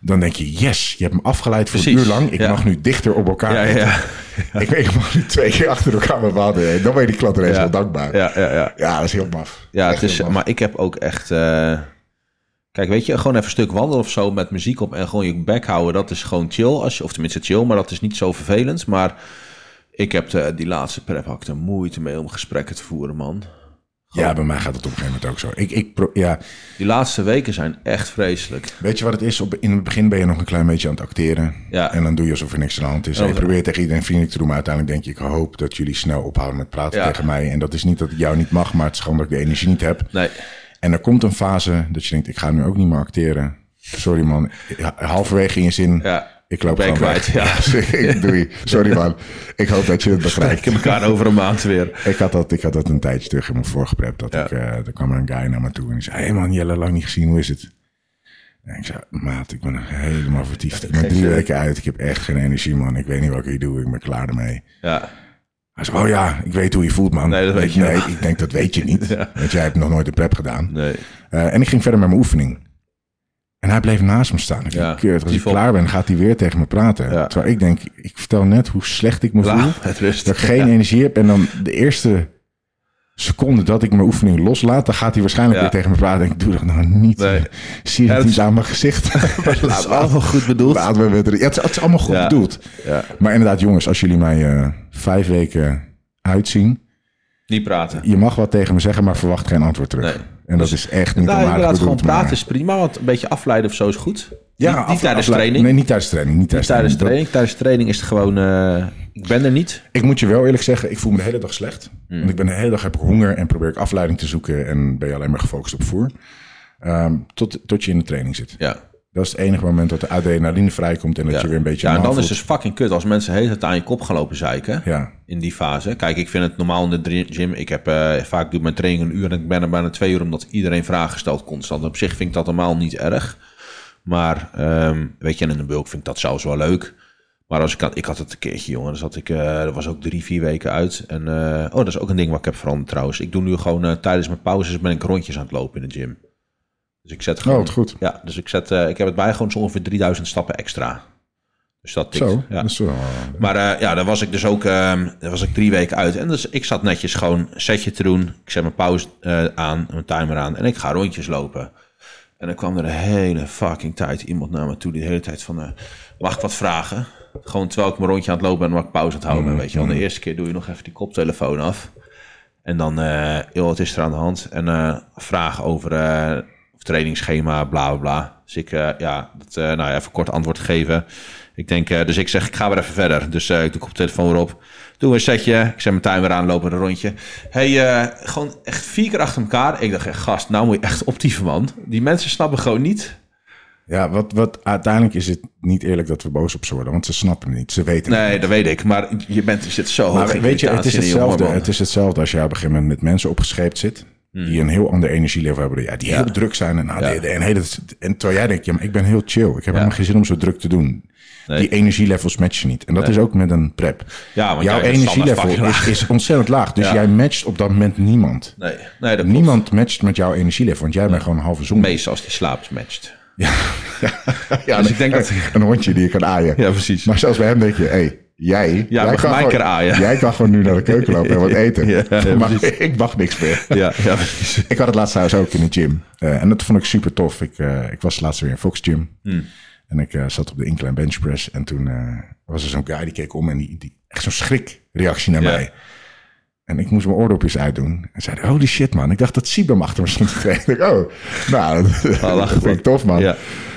Dan denk je, yes, je hebt hem afgeleid voor een uur lang. Ik ja. mag nu dichter op elkaar Ja, ja, eten. ja. Ik, ik mag nu twee keer achter elkaar mijn water eten. Dan ben je die klant ineens wel dankbaar. Ja. Ja, ja, ja. dat is heel maf. Ja, Echt het is, maar ik heb ook echt... eh, Kijk, weet je, gewoon even een stuk wandelen of zo met muziek op en gewoon je bek houden. Dat is gewoon chill. Als je, of tenminste chill, maar dat is niet zo vervelend. Maar ik heb de, die laatste prep had ik er moeite mee om gesprekken te voeren, man. Ja, bij mij gaat het op een gegeven moment ook zo. Ik, ik, pro- ja, Die laatste weken zijn echt vreselijk. weet je wat het is? Op, in het begin ben je nog een klein beetje aan het acteren. Ja. En dan doe je alsof er niks aan de hand is. En je probeert tegen iedereen vriendelijk te doen. Maar uiteindelijk denk je, ik hoop dat jullie snel ophouden met praten Ja. tegen mij. En dat is niet dat ik jou niet mag, maar het is gewoon dat ik de energie niet heb. Nee, En er komt een fase dat je denkt, ik ga nu ook niet meer acteren. Sorry man, halverwege in je zin, ja. Ik loop Ben gewoon kwijt, weg. [LAUGHS] ik [LAUGHS] doei. Sorry man, ik hoop dat je het begrijpt. Ik heb elkaar over een maand weer. [LAUGHS] Ik had, dat, ik had dat een tijdje terug in mijn vorige prep. Dat Ja. ik, eh er kwam er een guy naar me toe en die zei... Hé hey man, Jelle, lang niet gezien, hoe is het? En ik zei, maat, ik ben helemaal vertiefd. Ik ben drie weken uit. Ik heb echt geen energie, man. Ik weet niet wat ik hier doe. Ik ben klaar ermee. Ja, Hij zei, oh ja, ik weet hoe je voelt, man. Nee, dat weet je Nee, wel. ik denk, dat weet je niet. Ja. Want jij hebt nog nooit een prep gedaan. nee. Eh, en ik ging verder met mijn oefening. En hij bleef naast me staan. Ik Ja, keer, als ik klaar ben, gaat hij weer tegen me praten. Ja. Terwijl ik denk, ik vertel net hoe slecht ik me voel. Laat het rust. Dat ik geen energie heb. En dan de eerste seconde dat ik mijn oefening loslaat, dan gaat hij waarschijnlijk weer tegen me praten. En ik doe dat nou niet. Nee. Zie je het niet aan mijn gezicht? [LAUGHS] Dat is allemaal goed bedoeld. Laten we met, ja, het, is, het is allemaal goed bedoeld. Ja. Maar inderdaad, jongens, als jullie mij eh, vijf weken uitzien, Niet praten. je mag wat tegen me zeggen, maar verwacht geen antwoord terug. Nee. En dat is echt niet Nou, onaardig inderdaad, gewoon maar- praten is prima. Want een beetje afleiden of zo is goed. Ja, niet, tijdens training. Nee, niet tijdens training. Niet tijdens, Niet tijdens training. Dat- training. Tijdens training is het gewoon... eh, ik ben er niet. Ik moet je wel eerlijk zeggen, ik voel me de hele dag slecht. Hmm. Want ik ben de hele dag heb ik honger en probeer ik afleiding te zoeken en ben je alleen maar gefocust op voer. Ehm, tot, tot je in de training zit. Ja. Dat is het enige moment dat de adrenaline vrijkomt en dat ja. je weer een beetje Ja, en dan is het dus fucking kut als mensen hele tijd aan je kop gaan lopen zeiken. Ja, In die fase. Kijk, ik vind het normaal in de gym. Ik heb eh, vaak doe mijn training een uur en ik ben er bijna twee uur omdat iedereen vragen stelt constant. Op zich vind ik dat normaal niet erg. Maar ehm, weet je, en in de bulk vind ik dat zelfs wel leuk. Maar als ik had, ik had het een keertje, jongen. Dan zat ik, eh dat was ook drie, vier weken uit. En eh, oh, dat is ook een ding wat ik heb veranderd trouwens. Ik doe nu gewoon tijdens mijn pauzes ben ik rondjes aan het lopen in de gym. Dus ik zet gewoon. Oh, wat goed. Ja, dus ik zet, eh, ik heb het bij gewoon zo ongeveer 3000 stappen extra. Dus dat tikt. zo. Ja. Wel, Maar eh, ja, daar was ik dus ook daar was ik drie weken uit. En dus ik zat netjes gewoon een setje te doen. Ik zet mijn pauze eh, aan, mijn timer aan. En ik ga rondjes lopen. En dan kwam er de hele fucking tijd iemand naar me toe. Die de hele tijd van, eh, mag ik wat vragen? Gewoon terwijl ik mijn rondje aan het lopen ben en waar ik pauze aan het houden ben. Weet je wel. De eerste keer doe je nog even die koptelefoon af. En dan, eh joh, wat is er aan de hand? En eh vragen over eh, trainingsschema, bla bla bla. Dus ik, eh, ja, dat, eh, nou ja, even kort antwoord geven. Ik denk, eh, dus ik zeg, ik ga weer even verder. Dus ik doe op telefoon weer op. Doe een setje. Ik zet mijn timer aan, lopen een rondje. hey, gewoon echt vier keer achter elkaar. Ik dacht echt, gast, nou moet je echt optieven, man. Die mensen snappen gewoon niet. ja, wat, wat uiteindelijk is het niet eerlijk dat we boos op ze worden, want ze snappen het niet. Ze weten het Nee, dat weet ik. Maar je bent, je zit zo hoog Maar in weet je, het is, hetzelfde, het is hetzelfde als je op een gegeven moment met mensen opgescheept zit. Die een heel ander energielevel hebben. Ja, die. Ja. heel druk zijn. En, Ja. die- en, hele, en terwijl jij denkt, ja, maar ik ben heel chill. Ik heb helemaal geen zin om zo druk te doen. Nee. Die energielevels matchen niet. En dat is ook met een prep. Ja, want Jouw energielevel is, is ontzettend laag. Dus Ja. jij matcht op dat moment niemand. Nee, nee, dat klopt. Niemand matcht met jouw energielevel. Want jij bent gewoon een halve zon. Meestal als die slaapt, matcht. Ja, [LAUGHS] Dus ik denk dat- Een hondje die je kan aaien. Ja, precies. Maar zelfs bij hem denk je, hé, hey, jij, Ja, jij, kan mij gewoon, aaien. jij kan gewoon nu naar de keuken lopen en wat [LAUGHS] eten. Ja, ja, maar [LAUGHS] ik mag niks meer. Ja, ja, precies. [LAUGHS] Ik had het laatst trouwens ook in de gym. Eh, en dat vond ik super tof. Ik, eh, ik was laatst weer in Fox Gym. Hmm. En ik eh, zat op de incline bench press. En toen was er zo'n guy die keek om en die, die echt zo'n schrikreactie naar mij. En ik moest mijn oordopjes uitdoen. En zei, holy shit man. Ik dacht dat Sibam achter me stond te. Ik dacht, oh, nou, dat, vind ik tof man. Ja.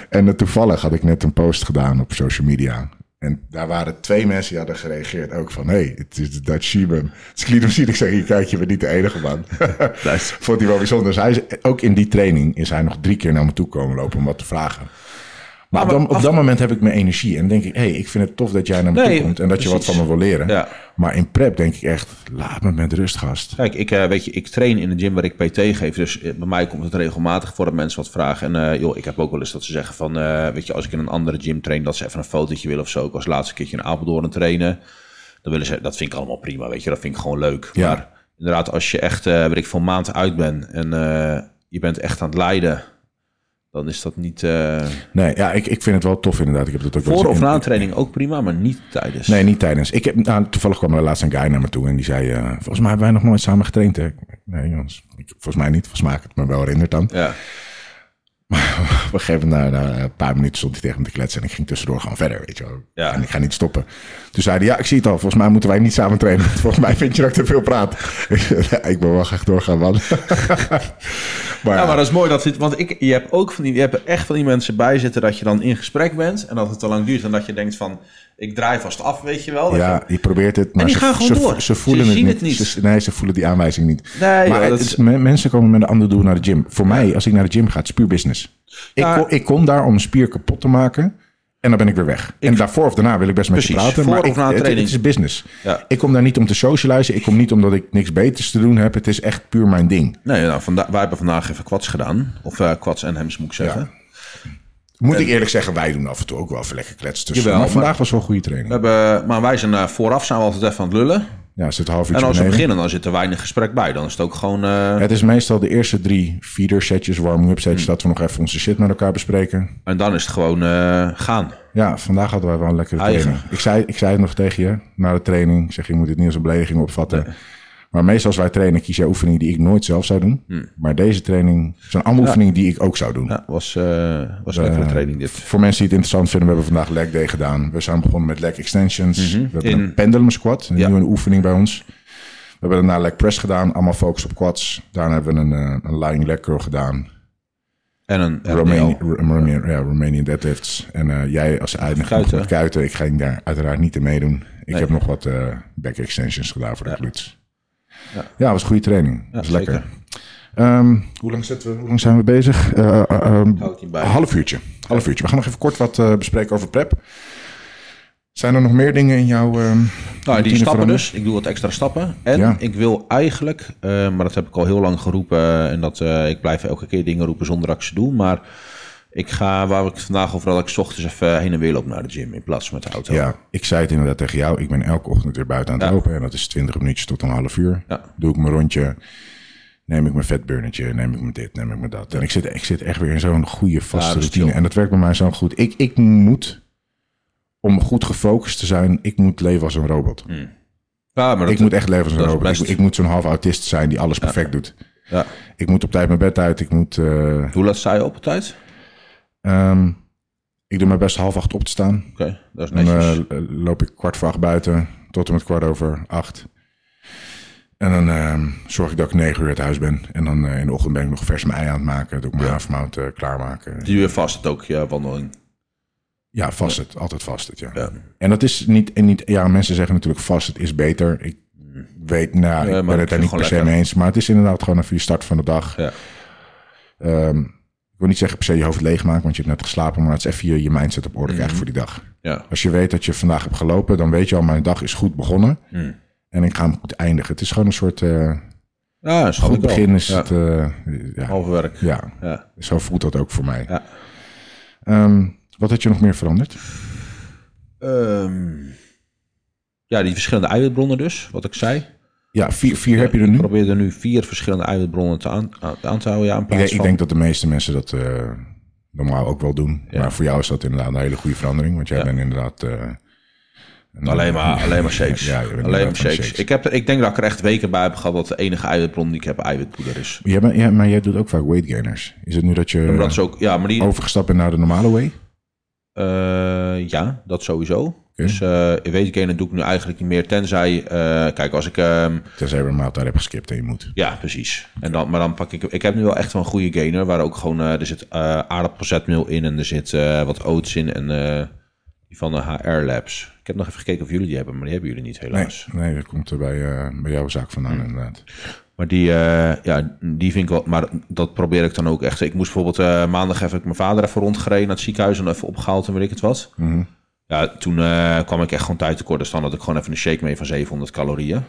En toevallig had ik net een post gedaan op social media. En daar waren twee mensen die hadden gereageerd ook van... hey, het is de Dutch ik liet hem zien. Ik zeg, hier kijk, je bent niet de enige man. [LAUGHS] Vond hij wel bijzonder. Dus hij is, ook in die training is hij nog drie keer naar me toe komen lopen om wat te vragen. Maar, op, dat, op af- dat moment heb ik mijn energie. En denk ik, hé, hey, ik vind het tof dat jij naar me Nee, toe komt. En dat je wat van me wil leren. Ja. Maar in prep denk ik echt, laat me met rust, gast. Kijk, ik, eh, weet je, ik train in de gym waar ik PT geef. Dus eh, bij mij komt het regelmatig voor dat mensen wat vragen. En eh, joh, ik heb ook wel eens dat ze zeggen van... weet je, als ik in een andere gym train... dat ze even een fotootje willen of zo. Ik was laatste keertje in Apeldoorn trainen. Dan willen ze... Dat vind ik allemaal prima, weet je. Dat vind ik gewoon leuk. Ja. Maar inderdaad, als je echt, weet ik, voor een maand uit bent... en je bent echt aan het lijden... dan is dat niet... eh, Nee, ja, ik, ik vind het wel tof inderdaad. Ik heb dat ook voor of na een training ook prima, maar niet tijdens. Nee, niet tijdens. Ik heb, nou, toevallig kwam er laatst een guy naar me toe en die zei... eh, volgens mij hebben wij nog nooit samen getraind, hè? Nee, jongens. Ik, volgens mij niet. Volgens mij heb ik het me wel herinnerd dan. Ja, Maar [LAUGHS] op een gegeven moment, na, na een paar minuten, stond hij tegen me te kletsen. En ik ging tussendoor gewoon verder, weet je wel. Ja. En ik ga niet stoppen. Toen zei hij, ja, ik zie het al. Volgens mij moeten wij niet samen trainen. Volgens mij vind je dat ik te veel praat. [LAUGHS] Ik zei, ja, ik wil wel graag doorgaan, man. [LAUGHS] maar, Ja, maar dat is mooi dat dit, want ik, je hebt ook van die, je hebt echt van die mensen bij zitten dat je dan in gesprek bent en dat het te lang duurt en dat je denkt van, ik draai vast af, weet je wel. Ja, je- probeert het, maar die ze, gaan gewoon ze, door. ze voelen Ze het, niet. het niet. Ze- nee, ze voelen die aanwijzing niet. Nee, maar joh, het is- is- me- mensen komen met een ander doel naar de gym. Voor mij, als ik naar de gym ga, het is puur business. Ik, Ja. kom, ik kom daar om een spier kapot te maken. En dan ben ik weer weg. en daarvoor of daarna wil ik best met je praten. voor maar of ik, het, het is business. Ja. Ik kom daar niet om te socializen. Ik kom niet omdat ik niks beters te doen heb. Het is echt puur mijn ding. Nee, nou, wij hebben vandaag even kwats gedaan. Of kwats en hems moet ik zeggen. Moet ik eerlijk zeggen, wij doen af en toe ook wel even lekker kletsen tussen. Jawel, maar vandaag maar- was wel een goede training. We hebben, maar wij zijn eh, vooraf zijn we altijd even aan het lullen. Ja, zit half En uurtje als we beginnen, dan zit er weinig gesprek bij. Dan is het ook gewoon... eh, Het is meestal de eerste drie feeder setjes, warming-up setjes, Hmm. dat we nog even onze shit met elkaar bespreken. En dan is het gewoon eh, gaan. Ja, vandaag hadden wij wel een lekkere Eigen. training. Ik zei, ik zei het nog tegen je na de training. Ik zeg, je moet het niet als een belediging opvatten. Maar meestal als wij trainen, kies je oefeningen die ik nooit zelf zou doen. Maar deze training zijn allemaal oefeningen die ik ook zou doen. Hmm. Ja, was, eh was een lekkere training dit. Voor mensen die het interessant vinden, we hebben vandaag leg day gedaan. We zijn begonnen met leg extensions. We hebben Mhm. In- een pendulum squat, een Ja. nieuwe oefening bij ons. We hebben daarna leg press gedaan, allemaal focus op quads. Daarna hebben we een, eh, een lying leg curl gedaan. En een Romanian. Romanian, ja, Romanian deadlifts. En eh, jij als eindiger Kuiten. kuiten. Ik ging daar uiteraard niet in meedoen. Ik Nee. heb nog wat eh, back extensions gedaan voor de glutes. Ja. Ja, was een goede training. Ja, was lekker. Ehm, hoe, lang zitten we, hoe lang zijn we bezig? Eh, eh, ehm, bij. een half uurtje. Half uurtje. We gaan nog even kort wat eh, bespreken over prep. Zijn er nog meer dingen in jouw ehm Nou, die stappen dus. Ik doe wat extra stappen. En Ja. ik wil eigenlijk, eh, maar dat heb ik al heel lang geroepen. en dat eh, ik blijf elke keer dingen roepen zonder dat ik ze doe. Maar ik ga, waar ik vandaag over had, ik 's ochtends even heen en weer loop naar de gym in plaats van met de auto. Ja, ik zei het inderdaad tegen jou. Ik ben elke ochtend weer buiten aan het Ja. lopen. En dat is 20 minuutjes tot een half uur. Ja. Doe ik mijn rondje. Neem ik mijn vetburnertje. Neem ik me dit. Neem ik me dat. En ik zit, ik zit echt weer in zo'n goede vaste Ja, routine. En dat werkt bij mij zo goed. Ik, ik moet, om goed gefocust te zijn, ik moet leven als een robot. Ja, maar dat, ik moet echt leven als een robot. Ik, ik moet zo'n half autist zijn die alles perfect doet. ja. Ik moet op tijd mijn bed uit. Ik moet... eh, Hoe laat sta je op op tijd? Ehm, ik doe mijn best half acht op te staan. Oké, dat is Dan netjes. eh, loop ik kwart voor acht buiten tot en met kwart over acht. En dan ehm, zorg ik dat ik negen uur uit huis ben. En dan eh, in de ochtend ben ik nog vers mijn ei aan het maken. Doe ik mijn havermout eh, klaarmaken. Die doe je vast het ook, je wandeling. Ja, vast het. Altijd vast het, ja. Ja. En dat is niet, en niet... Ja, mensen zeggen natuurlijk vast het is beter. Ik weet, nou, ik maar ben het vind niet het per se mee eens. Maar het is inderdaad gewoon even je start van de dag. Ja. Ehm, ik wil niet zeggen per se je hoofd leegmaken, want je hebt net geslapen. Maar het is even je, je mindset op orde krijgen voor die dag. Ja. Als je weet dat je vandaag hebt gelopen, dan weet je al, mijn dag is goed begonnen. Hmm. En ik ga hem goed eindigen. Het is gewoon een soort eh, Ja, goed begin. Is ja. het, eh, ja, Halve werk. ja, Ja. zo voelt dat ook voor mij. Ja. Ehm, wat had je nog meer veranderd? Ehm, ja, die verschillende eiwitbronnen dus, wat ik zei. Ja, vier, vier heb je er nu. Ik probeer er nu vier verschillende eiwitbronnen te aan, te houden. Ja, Ik, denk- ik van... denk dat de meeste mensen dat eh, normaal ook wel doen. Ja. Maar voor jou is dat inderdaad een hele goede verandering. Want jij Ja. bent inderdaad... eh, een- Alleen maar, alleen maar shakes. [LAUGHS] Ja, alleen maar shakes. Ik, heb, er- ik denk dat ik er echt weken bij heb gehad dat de enige eiwitbron die ik heb eiwitpoeder is. Jij bent, ja, maar jij doet ook vaak weight gainers. Is het nu dat je Maar dat is ook, ja, maar die, overgestapt bent naar de normale way? Eh, ja, dat sowieso. Dus eh in weetgainen doe ik nu eigenlijk niet meer. Tenzij, eh, kijk, als ik... ehm, Tenzij je een maaltijd hebt geskipt en je moet. ja, precies. En dan, maar dan pak ik... Ik heb nu wel echt wel een goede gainer. Waar ook gewoon... eh, er zit eh aardappelzetmeel in. En er zit wat oats in. En die van de HR Labs. Ik heb nog even gekeken of jullie die hebben. Maar die hebben jullie niet, Nee, helaas. nee, dat komt er bij, bij jouw zaak vandaan inderdaad. Maar die, eh, ja, die vind ik wel... Maar dat probeer ik dan ook echt. Ik moest bijvoorbeeld... eh, maandag heb ik mijn vader even rondgereden naar het ziekenhuis. En even opgehaald en weet ik het wat. Mhm. Ja, toen eh, kwam ik echt gewoon tijd tekort. Dus dan had ik gewoon even een shake mee van 700 calorieën.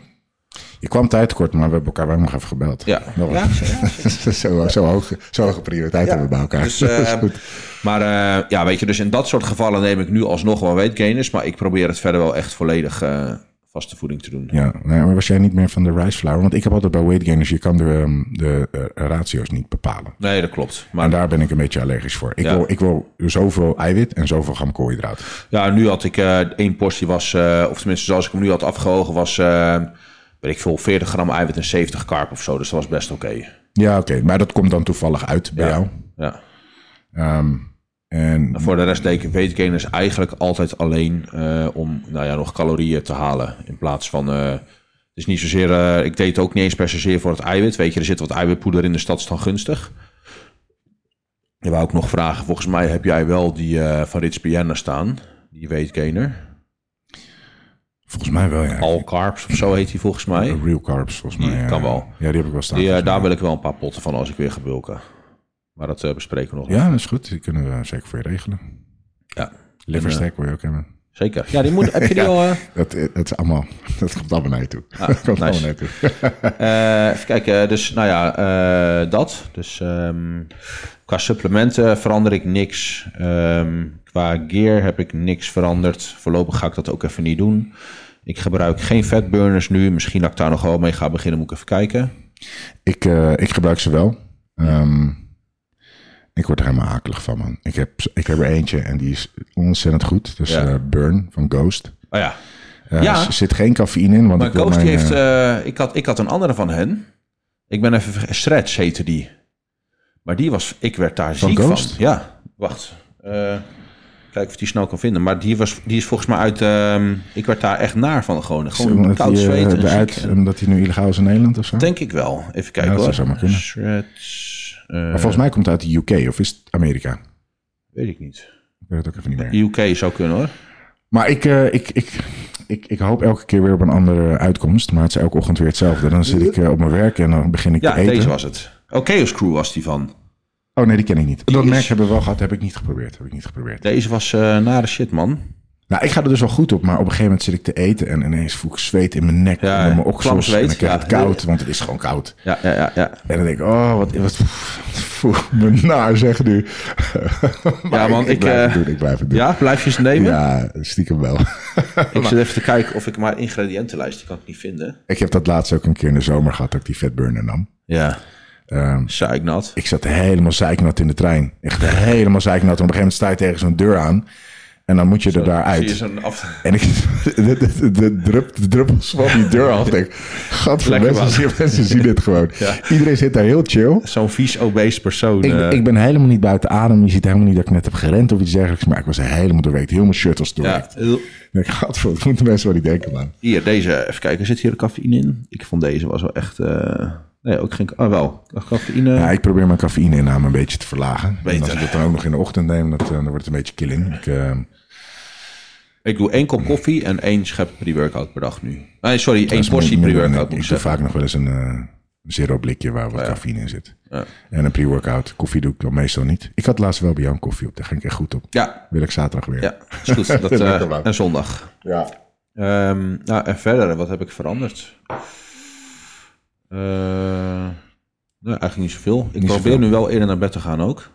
Je kwam tijd tekort, maar we hebben elkaar wel nog even gebeld. Ja. Dat Ja, was- [LAUGHS] zo, zo, hoge, zo hoge prioriteit hebben we bij elkaar. Dus, [LAUGHS] eh, goed. maar eh, ja, weet je, dus in dat soort gevallen neem ik nu alsnog wel weightgainers. Maar ik probeer het verder wel echt volledig eh, vaste voeding te doen. Ja, maar was jij niet meer van de rice flour? Want ik heb altijd bij weight gainers, je kan de, ehm, de eh, ratio's niet bepalen. Nee, dat klopt. En Maar daar ben ik een beetje allergisch voor. Ik, Ja. wil, ik wil zoveel eiwit en zoveel gram koolhydraten. ja, nu had ik eh één portie was, eh, of tenminste zoals ik hem nu had afgewogen, was, weet ik veel, 40 gram eiwit en 70 carb of zo. Dus dat was best oké. Ja, oké. Maar dat komt dan toevallig uit bij Ja. jou. Ja. Ehm, en En voor de rest ik weetgainers eigenlijk altijd alleen eh, om nou ja, nog calorieën te halen. In plaats van. eh, het is niet zozeer. eh, ik deed het ook niet eens per se zeer voor het eiwit. Weet je, er zit wat eiwitpoeder in de stad, is dan gunstig. Je wou ook nog vragen. Volgens mij heb jij wel die van Rich Piana staan. Die weetgainer. volgens mij wel, ja. All carbs of zo heet die volgens mij. Real carbs, volgens mij. Die ja. kan wel. Ja, die heb ik wel staan. Die, daar wil ik wel een paar potten van als ik weer ga bulken. Maar dat eh, bespreken we nog. Ja, dat is goed. Die kunnen we zeker voor je regelen. Ja. Liverstack wil je ook hebben. Zeker. Ja, die moet, heb je die [LAUGHS] al... eh, Dat, dat is allemaal, [LAUGHS] dat komt allemaal naar je toe. Ah, [LAUGHS] dat komt nice. allemaal naar je toe. Eh, even kijken, dus nou ja, eh, dat. Dus ehm, qua supplementen verander ik niks. Ehm, qua gear heb ik niks veranderd. Voorlopig ga ik dat ook even niet doen. Ik gebruik geen fatburners nu. Misschien dat ik daar nog wel mee ga beginnen, moet ik even kijken. Ik, eh, ik gebruik ze wel. Ehm, ik word er helemaal akelig van, man. Ik heb, ik heb er eentje en die is ontzettend goed. Dus Ja. Burn van Ghost. Oh ja, Eh, Ja. Er zit geen cafeïne in. Want maar ik Ghost mijn, heeft... eh, ik, had, ik had een andere van hen. Ik ben even... Stretch heette die. Maar die was... Ik werd daar Van ziek Ghost? van. Ja, wacht. Kijken of die snel kan vinden. Maar die, was, die is volgens mij uit... ehm, ik werd daar echt naar van. Gewoon, gewoon koud die, zweten. ziek en- omdat hij nu illegaal is in Nederland of zo? Denk ik wel. Even kijken Ja, hoor. Stretch, Maar volgens mij komt het uit de UK of is het Amerika? Weet ik niet. Ik weet het ook even niet meer. UK zou kunnen hoor. Maar ik, eh, ik, ik, ik, ik hoop elke keer weer op een andere uitkomst. Maar het is elke ochtend weer hetzelfde. Dan zit ik eh, op mijn werk en dan begin ik Ja, te eten. deze was het. Oh, Chaos Crew was die van. Oh nee, die ken ik niet. Dat is- merk hebben we wel gehad. Heb ik niet geprobeerd. Heb ik niet geprobeerd. Deze was eh nare shit man. Nou, ik ga er dus wel goed op. Maar op een gegeven moment zit ik te eten. En ineens voel ik zweet in mijn nek. Ja, en mijn oksels. zweet, En dan krijg ik ja. het koud. Want het is gewoon koud. Ja, ja, ja. ja. En dan denk ik, oh, wat, wat, voel ik me naar zeg nu. [LAUGHS] Maar Ja, man, ik, ik ik, blijf het eh, doen. Ik blijf het doen. Ja, blijf je ze nemen? Ja, stiekem wel. [LAUGHS] Ik [LAUGHS] zit even te kijken of ik maar ingrediëntenlijst, die kan ik niet vinden. ik heb dat laatst ook een keer in de zomer gehad. Dat ik die vetburner nam. Ja, Ehm, zeiknat. Ik zat helemaal zeiknat in de trein. Echt helemaal zeiknat. En op een gegeven moment sta je tegen zo'n deur aan. En dan moet je er daar Zie je uit. zo'n af... En ik, [LAUGHS] de, de, de, drup, de druppels van die deur af. Denk, mensen, mensen zien dit gewoon. Ja. Iedereen zit daar heel chill. Zo'n vies obese persoon. Ik, eh, ik ben helemaal niet buiten adem. Je ziet helemaal niet dat ik net heb gerend of iets dergelijks. Maar ik was helemaal doorweekt. Heel mijn shirt was ja, doorweekt. Ik denk, gadver, dat moeten mensen wel niet denken, man. Hier, deze. Even kijken, zit hier cafeïne in? Ik vond deze was wel echt... eh, nee, ook geen... Oh, wel. Cafeïne. Ja, ik probeer mijn cafeïne-inname een beetje te verlagen. En Beter. als ik dat dan ook nog in de ochtend neem, dat, eh, dan wordt het een beetje killing. Ik, Ik doe één kop koffie en één schep pre-workout per dag nu. Nee, sorry, één portie pre-workout ik. ik doe vaak nog wel eens een eh, zero blikje waar wat cafeïne in zit. Ja. En een pre-workout. Koffie doe ik dan meestal niet. Ik had laatst wel bij jou een koffie op. Daar ging ik echt goed op. Ja, Wil ik zaterdag weer. ja, is goed. [LAUGHS] Dat, eh, en zondag. ja. Ehm, nou, en verder, wat heb ik veranderd? Eh, nou, eigenlijk niet zoveel. Ik Niet probeer zoveel. nu wel eerder naar bed te gaan ook.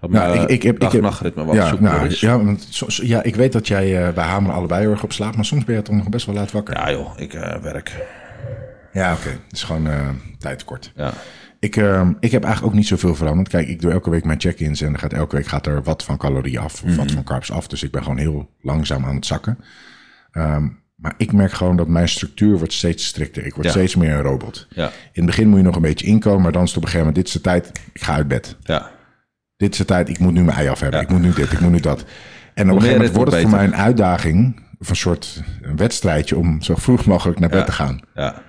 Dat Nou, mijn ik- ik heb- ik heb- dag-nachtritme wat Ja, nou, is. ja, want soms, ja, ik weet dat jij uh, bij Hameren allebei heel erg op slaapt. Maar soms ben je toch nog best wel laat wakker. Ja joh, ik eh, werk. Ja, oké. Het is gewoon uh, tijdtekort. Ja. Ik, uh, ik heb eigenlijk ook niet zoveel veranderd. Kijk, ik doe elke week mijn check-ins en gaat, elke week gaat er wat van calorieën af. Of Mhm. wat van carbs af. Dus ik ben gewoon heel langzaam aan het zakken. Um, maar ik merk gewoon dat mijn structuur wordt steeds strikter. Ik word Ja. steeds meer een robot. Ja. In het begin moet je nog een beetje inkomen. Maar dan is het op een gegeven moment, dit is de tijd, ik ga uit bed. Ja. Dit is de tijd, ik moet nu mijn ei af hebben. Ja. Ik moet nu dit, ik moet nu dat. En op een gegeven moment wordt het voor mij een uitdaging. Of een soort een wedstrijdje om zo vroeg mogelijk naar bed Ja. te gaan. Ja.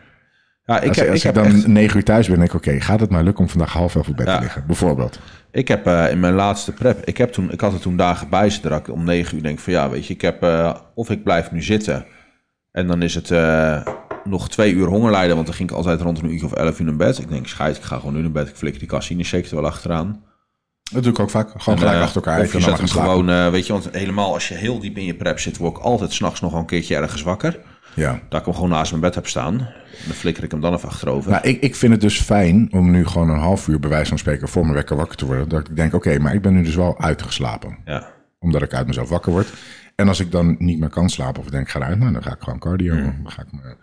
Ja, ik Als, heb, als ik heb dan echt- negen uur thuis ben, denk ik, oké, gaat het maar lukken om vandaag half elf op bed Ja. te liggen? Bijvoorbeeld. Ik heb eh, in mijn laatste prep, ik, heb toen, ik had er toen dagen bij zitten ik om negen uur denk van ja, weet je, ik heb, eh, of ik blijf nu zitten en dan is het eh, nog twee uur honger lijden, want dan ging ik altijd rond een uur of elf uur naar bed. Ik denk, schijt, ik ga gewoon nu naar bed, ik flikker die cassine zeker wel achteraan. Dat doe ik ook vaak. Gewoon En, gelijk eh, achter elkaar Of je zet maar hem gewoon, eh, weet je, want helemaal als je heel diep in je prep zit, word ik altijd s'nachts nog een keertje ergens wakker. Ja. Dat ik hem gewoon naast mijn bed heb staan. Dan flikker ik hem dan even achterover. Nou, ik, ik vind het dus fijn om nu gewoon een half uur bij wijze van spreken voor mijn wekker wakker te worden. Dat ik denk, oké, maar ik ben nu dus wel uitgeslapen. Ja. Omdat ik uit mezelf wakker word. En als ik dan niet meer kan slapen of ik denk, ik ga eruit, nou, dan ga ik gewoon cardio. Dan ga ik mijn,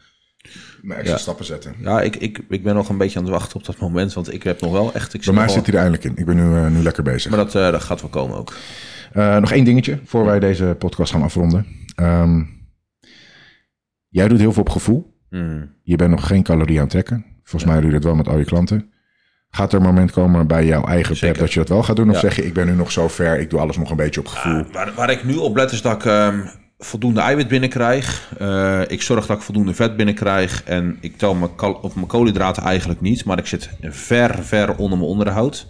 mijn extra Ja. stappen zetten. Ja, ik, ik, ik ben nog een beetje aan het wachten op dat moment, want ik heb nog wel echt... Ik Bij mij zit hij er eindelijk in. Ik ben nu, eh, nu lekker bezig. Maar dat, eh, dat gaat wel komen ook. Eh, nog één dingetje voor wij deze podcast gaan afronden. Ehm, jij doet heel veel op gevoel. Hmm. Je bent nog geen calorie aan het trekken. Volgens mij doe je dat wel met al je klanten. Gaat er een moment komen bij jouw eigen Zeker. pep dat je dat wel gaat doen? Of Ja. zeg je, ik ben nu nog zo ver, ik doe alles nog een beetje op gevoel? Ah, waar, waar ik nu op let is dat ik ehm, voldoende eiwit binnenkrijg. Eh, ik zorg dat ik voldoende vet binnenkrijg. En ik tel mijn, kal- of mijn koolhydraten eigenlijk niet. Maar ik zit ver, ver onder mijn onderhoud.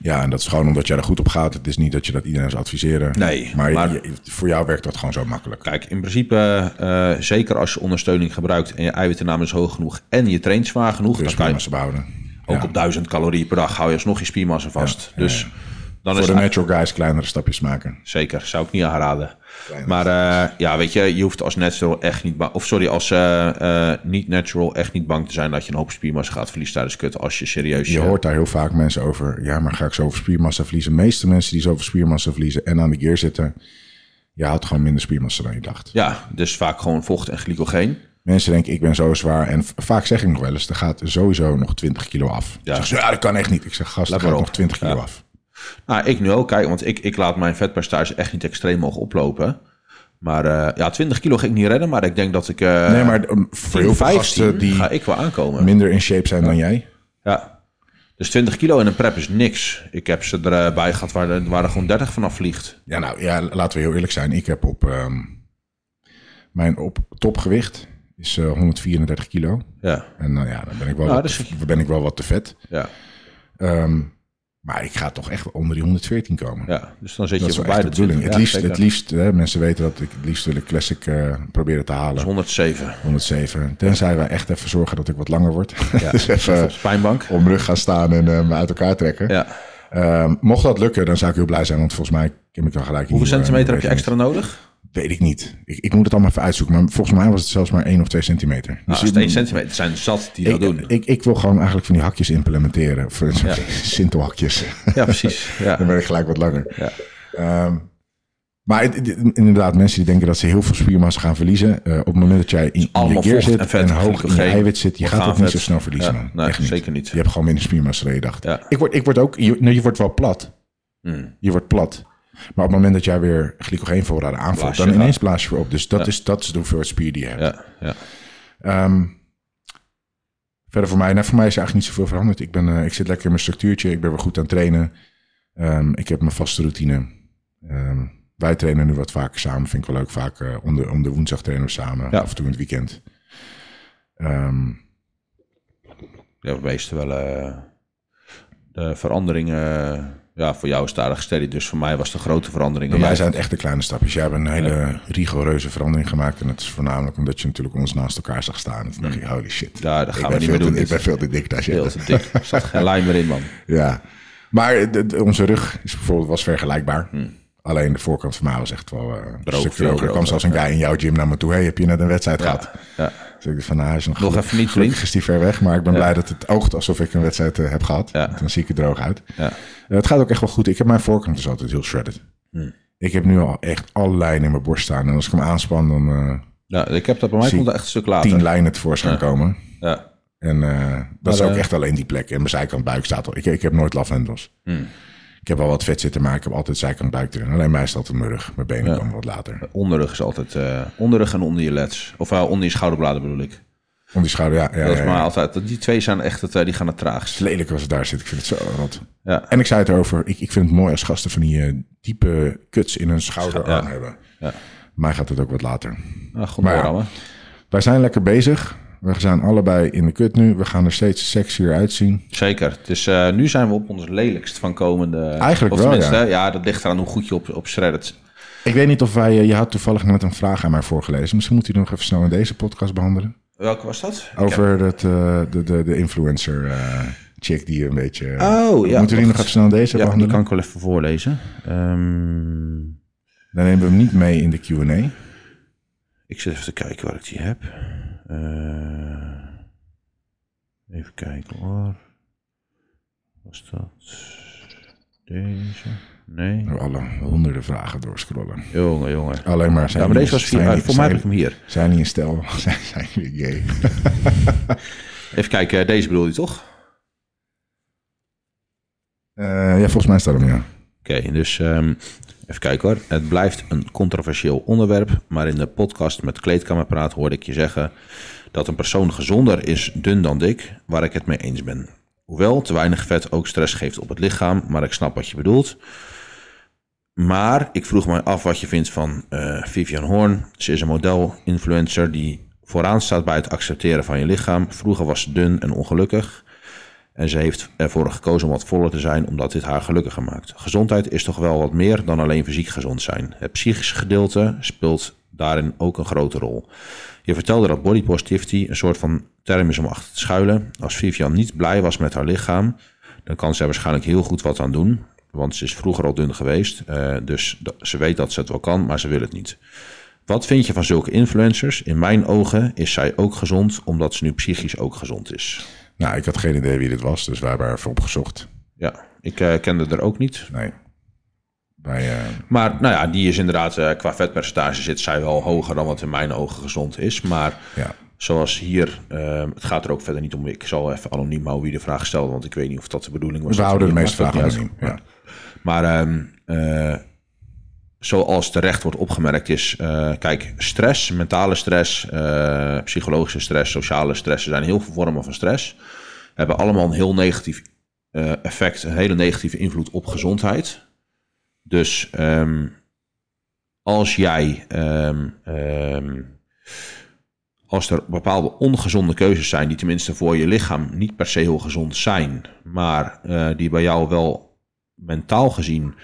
Ja, en dat is gewoon omdat jij er goed op gaat. Het is niet dat je dat iedereen zou adviseren. Nee, maar, maar- je- voor jou werkt dat gewoon zo makkelijk. Kijk, in principe, eh, zeker als je ondersteuning gebruikt en je eiwittename is hoog genoeg en je traint zwaar genoeg, dan kan je behouden. ook Ja. op 1000 calorieën per dag hou je alsnog je spiermassa vast. Ja, dus dan Voor is de natural guys kleinere stapjes maken. zeker, zou ik niet aanraden. Maar eh, ja, weet je, je hoeft als natural echt niet bang, of sorry, als eh, eh, niet natural echt niet bang te zijn dat je een hoop spiermassa gaat verliezen tijdens kut als je serieus Je hoort daar heel vaak mensen over. Ja, maar ga ik zoveel spiermassa verliezen? De meeste mensen die zoveel spiermassa verliezen en aan de gear zitten, je houdt gewoon minder spiermassa dan je dacht. Ja, dus vaak gewoon vocht en glycogeen. Mensen denken, ik ben zo zwaar. En vaak zeg ik nog wel eens, er gaat sowieso nog 20 kilo af. Ja. Ze, ja, dat kan echt niet. Ik zeg, gast, er gaat nog op. 20 kilo Ja. af. Nou, ik nu ook, kijk, want ik, ik laat mijn vetpercentage echt niet extreem mogen oplopen. Maar eh, ja, 20 kilo ga ik niet redden, maar ik denk dat ik... eh nee, maar um, voor heel veel 15 gasten die ga ik wel aankomen. minder in shape zijn dan jij. Ja. Dus 20 kilo in een prep is niks. Ik heb ze erbij gehad waar, er- waar er gewoon 30 vanaf vliegt. Ja, nou ja, laten we heel eerlijk zijn. Ik heb op ehm, mijn op topgewicht is eh, 134 kilo. Ja, En nou ja, dan ben ik wel, Nou, wat, te, ben ik wel wat te vet. ja, Ehm, maar ik ga toch echt onder die 114 komen. ja. Dus dan zit dat je is voorbij de bedoeling. 20. Het liefst, het liefst hè, mensen weten dat ik het liefst wil ik classic eh, proberen te halen. is 107. 107. Tenzij wij echt even zorgen dat ik wat langer word. Ja. [LAUGHS] dus even Op pijnbank. om rug gaan staan en eh, me uit elkaar trekken. Ja. Ehm, mocht dat lukken, dan zou ik heel blij zijn. Want volgens mij heb ik dan gelijk... Hoeveel centimeter eh, heb je extra nodig? Weet ik niet. Ik, ik moet het allemaal even uitzoeken. Maar volgens mij was het zelfs maar 1 of 2 centimeter. Nou, Dus als het 1 centimeter het zijn zat die dat ik, doen. ik, ik wil gewoon eigenlijk van die hakjes implementeren. Voor ja. [LAUGHS] Sintelhakjes. Ja, precies. [LAUGHS] Ja. Dan ben ik gelijk wat langer. Ja. Ehm, maar het- het- inderdaad, mensen die denken dat ze heel veel spiermassa gaan verliezen. eh, op het moment dat jij in, in je vocht zit en hoog in je eiwit zit, je gaat ook niet zo snel verliezen. Ja, nee, Echt niet. zeker niet. Je hebt gewoon minder spiermassa dan je dacht. Ja. Ik, word, ik word ook, je, je wordt wel plat. Hmm. Je wordt plat. Maar op het moment dat jij weer glycogeenvoorraden aanvult, dan ineens blaas je weer op. Dus dat, is, dat is de hoeveelheid spier die je hebt. Ja, ja. Ehm, verder voor mij, nou, voor mij is er eigenlijk niet zoveel veranderd. Ik, ben, eh, ik zit lekker in mijn structuurtje. Ik ben weer goed aan het trainen. Ehm, ik heb mijn vaste routine. Ehm, wij trainen nu wat vaker samen. Vind ik wel leuk. Vaak eh, om, de, om de woensdag trainen we samen. Af en toe in het weekend. Ja, we meesten wel eh, de veranderingen. Ja, voor jou is het aardig steady. Dus voor mij was de grote verandering. bij mij zijn het echt de kleine stapjes. Jij hebt een hele rigoureuze verandering gemaakt. En dat is voornamelijk omdat je natuurlijk ons naast elkaar zag staan. En toen dacht ik, holy shit. Ja, dat gaan we niet veel meer doen. te- Ik ben veel te dik daar Veel zitten. te dik. Er zat geen [LAUGHS] lijn meer in, man. Ja, maar de- de- onze rug is bijvoorbeeld was vergelijkbaar. Hmm. Alleen de voorkant van mij was echt wel eh, een stuk veel droger. Er kwam zelfs een guy in jouw gym naar me toe. Hey, heb je net een wedstrijd gehad? Ja, ik van, nou, is nog, Nog even niet, vriend. is die ver weg. Maar ik ben blij dat het oogt alsof ik een wedstrijd eh, heb gehad. Ja. Dan zie ik er droog uit. ja. Eh, het gaat ook echt wel goed. Ik heb mijn voorkant dus altijd heel shredded. Hmm. Ik heb nu al echt alle lijnen in mijn borst staan. En als ik hem aanspan, dan eh ja, ik heb dat bij mij komt echt een stuk later. tien lijnen tevoorschijn komen. Ja. En dat is ook echt alleen die plek. En mijn zijkant buik staat al. Ik, ik heb nooit lavendels. Hmm. Ik heb wel wat vet zitten, maar ik heb altijd zijkant buik erin. Alleen mij is altijd mijn rug. Mijn benen Ja. komen wat later. Onderrug is altijd eh, onderrug en onder je leds. Of eh, onder je schouderbladen bedoel ik. Om die schouder, ja. ja, dat is maar ja. altijd. Die twee zijn echt het, eh, die gaan het traagst. Lelijk als het daar zit. Ik vind het zo rot. Ja. En ik zei het erover. Ik, ik vind het mooi als gasten van die diepe kuts in hun schouderarm hebben. Ja. Mij gaat het ook wat later. Ah, goed Maar. Wij zijn lekker bezig. We zijn allebei in de kut nu. We gaan er steeds sexier uitzien. Zeker. Dus nu zijn we op ons lelijkst van komende... Eigenlijk of wel, ja. ja. dat ligt eraan hoe goed je op, op shredded. Ik weet niet of wij... eh, je had toevallig net een vraag aan mij voorgelezen. Misschien moet u nog even snel in deze podcast behandelen. Welke was dat? Over het, eh, de, de, de influencer eh, chick die een beetje... Oh, ja. Moeten die nog even snel in deze Ja, die behandelen? kan ik wel even voorlezen. Ehm, Dan nemen we hem niet mee in de Q&A. ik zit even te kijken waar ik die heb. Eh, even kijken hoor. Was dat deze? Nee. Door alle honderden vragen doorscrollen. Jongen, jongen. Alleen maar zijn Ja, maar deze was zijn via, die- voor mij heb zijn- ik hem hier. Zijn die in stel? [LAUGHS] Zijn, zijn gay? [LAUGHS] Even kijken, eh, deze bedoel je toch? Eh, ja, volgens mij staat hem, ja. Oké, dus ehm, even kijken hoor. Het blijft een controversieel onderwerp, maar in de podcast met Kleedkamerpraat hoorde ik je zeggen dat een persoon gezonder is dun dan dik, waar ik het mee eens ben. hoewel te weinig vet ook stress geeft op het lichaam, maar ik snap wat je bedoelt. Maar ik vroeg me af wat je vindt van uh, Vivian Horn. Ze is een model-influencer die vooraan staat bij het accepteren van je lichaam. Vroeger was ze dun en ongelukkig. En ze heeft ervoor gekozen om wat voller te zijn, omdat dit haar gelukkiger maakt. Gezondheid is toch wel wat meer dan alleen fysiek gezond zijn. Het psychische gedeelte speelt daarin ook een grote rol. Je vertelde dat body positivity een soort van term is om achter te schuilen. Als Vivian niet blij was met haar lichaam, dan kan ze er waarschijnlijk heel goed wat aan doen. Want ze is vroeger al dun geweest, uh, dus ze weet dat ze het wel kan, maar ze wil het niet. Wat vind je van zulke influencers? In mijn ogen is zij ook gezond, omdat ze nu psychisch ook gezond is. Nou, ik had geen idee wie dit was, dus wij hebben even opgezocht. Ja, ik uh, kende er ook niet. Nee. Bij, uh... Maar nou ja, die is inderdaad, uh, qua vetpercentage zit zij wel hoger dan wat in mijn ogen gezond is. Maar ja. zoals hier, het gaat er ook verder niet om. Ik zal even anoniem houden wie de vraag stelde, want ik weet niet of dat de bedoeling was. We houden de meeste vragen anoniem, ja. Maar um, zoals terecht wordt opgemerkt is, uh, kijk, stress, mentale stress, uh, psychologische stress, sociale stress, er zijn heel veel vormen van stress, hebben allemaal een heel negatief uh, effect, een hele negatieve invloed op gezondheid. Dus um, als jij, um, um, als er bepaalde ongezonde keuzes zijn, die tenminste voor je lichaam niet per se heel gezond zijn, maar die bij jou wel mentaal gezien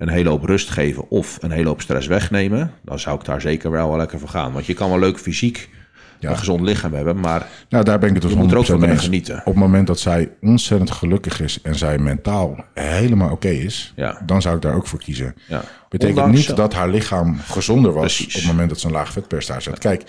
een hele hoop rust geven of een hele hoop stress wegnemen, dan zou ik daar zeker wel, wel lekker voor gaan. Want je kan wel leuk fysiek ja. een gezond lichaam hebben, maar nou, daar ben ik het dus je moet er ook van mee genieten. Op het moment dat zij ontzettend gelukkig is en zij mentaal helemaal oké okay is, ja. dan zou ik daar ook voor kiezen. Ja. Betekent Ondanks niet zo. dat haar lichaam gezonder was Precies. op het moment dat ze een laag vetpercentage had. Kijk,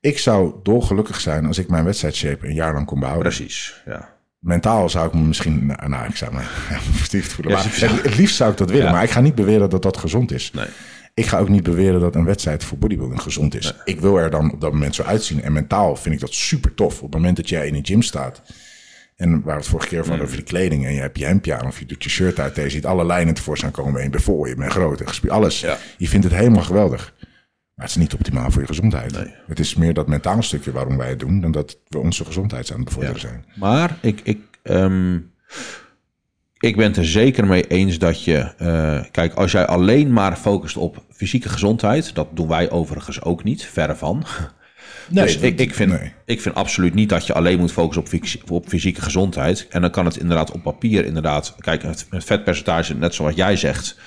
ik zou dolgelukkig zijn als ik mijn wedstrijdshape een jaar lang kon behouden. Precies, ja. Mentaal zou ik me misschien, nou, nou ik zou me [LAUGHS] verstiefd voelen. Ja, Maar het, het liefst zou ik dat willen, Ja. maar ik ga niet beweren dat dat gezond is. Nee. Ik ga ook niet beweren dat een wedstrijd voor bodybuilding gezond is. Ik wil er dan op dat moment zo uitzien. En mentaal vind ik dat super tof. Op het moment dat jij in een gym staat. En waar we het vorige keer over hadden over die kleding. En je hebt je hemdje aan of je doet je shirt uit. En je ziet alle lijnen tevoorschijn komen. En bijvoorbeeld je bent groot en gespierd. Alles. Ja. Je vindt het helemaal geweldig. Maar het is niet optimaal voor je gezondheid. Nee. Het is meer dat mentale stukje waarom wij het doen. Dan dat we onze gezondheid aan het bevorderen zijn. Maar ik, ik, ehm, ik ben het er zeker mee eens dat je... eh, kijk, als jij alleen maar focust op fysieke gezondheid... dat doen wij overigens ook niet, verre van. [LAUGHS] dus dat- ik, ik, vind, nee. ik vind absoluut niet dat je alleen moet focussen op, op fysieke gezondheid. En dan kan het inderdaad op papier inderdaad... Kijk, het, het vetpercentage, net zoals jij zegt...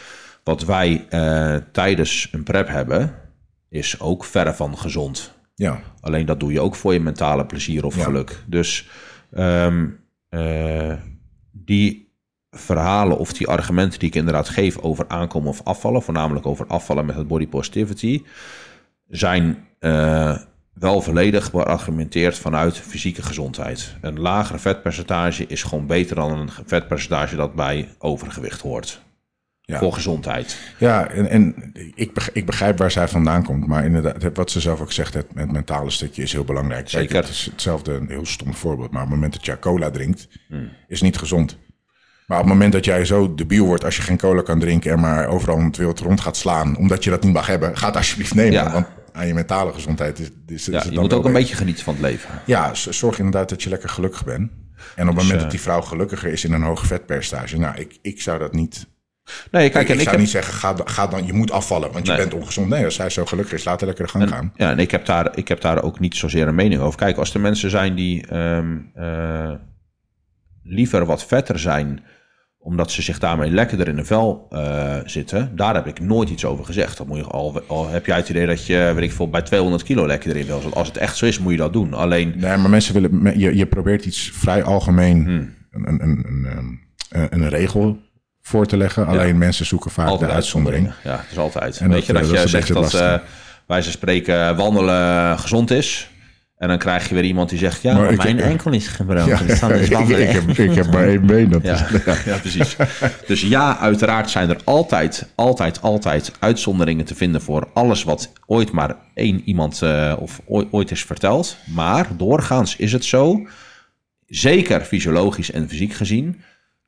wat wij eh, tijdens een prep hebben... is ook verre van gezond. Ja, Alleen dat doe je ook voor je mentale plezier of Ja. geluk. Dus ehm, eh, die verhalen of die argumenten die ik inderdaad geef over aankomen of afvallen, voornamelijk over afvallen met het body positivity, zijn eh, wel volledig beargumenteerd vanuit fysieke gezondheid. Een lagere vetpercentage is gewoon beter dan een vetpercentage dat bij overgewicht hoort. Ja. Voor gezondheid. Ja, en, en ik, beg- ik begrijp waar zij vandaan komt. Maar inderdaad, wat ze zelf ook zegt, het, het mentale stukje is heel belangrijk. Kijk, Zeker. Het is hetzelfde, een heel stom voorbeeld. Maar op het moment dat jij cola drinkt, Hmm. is niet gezond. Maar op het moment dat jij zo debiel wordt als je geen cola kan drinken... en maar overal in het wereld rond gaat slaan, omdat je dat niet mag hebben... ga het alsjeblieft nemen, Ja. want aan je mentale gezondheid is, is, is Ja, het je moet ook een beetje genieten van het leven. Ja, zorg inderdaad dat je lekker gelukkig bent. En op het moment eh, dat die vrouw gelukkiger is in een hoge vetpercentage... nou, ik, ik zou dat niet... Nee, kijk, ik zou heb- niet zeggen, ga, ga dan, je moet afvallen, want je bent ongezond. Nee, als zij zo gelukkig is, laat haar lekker de gang gaan. Ja, en ik heb, daar, ik heb daar ook niet zozeer een mening over. Kijk, als er mensen zijn die ehm, eh, liever wat vetter zijn, omdat ze zich daarmee lekkerder in een vel eh, zitten, daar heb ik nooit iets over gezegd. Dan moet je al, al heb jij het idee dat je, weet ik veel, bij 200 kilo lekkerder in wil zitten. Als het echt zo is, moet je dat doen. Alleen, Nee, maar mensen willen. Je, je probeert iets vrij algemeen. Hmm. Een, een, een, een regel voor te leggen. Alleen mensen zoeken vaak altijd de uitzondering. Ja, het is altijd. En weet dat, je, dat, eh, je dat zegt dat eh wij ze spreken wandelen gezond is. En dan krijg je weer iemand die zegt, ja, Maar mijn [LAUGHS] enkel is gebroken. Ja, dus dan is ik, heb, ik heb maar één been. Dat Ja, is, [LAUGHS] ja, precies. Dus ja, uiteraard zijn er altijd, altijd, altijd uitzonderingen te vinden voor alles wat ooit maar één iemand eh, of ooit, ooit is verteld. Maar doorgaans is het zo, zeker fysiologisch en fysiek gezien,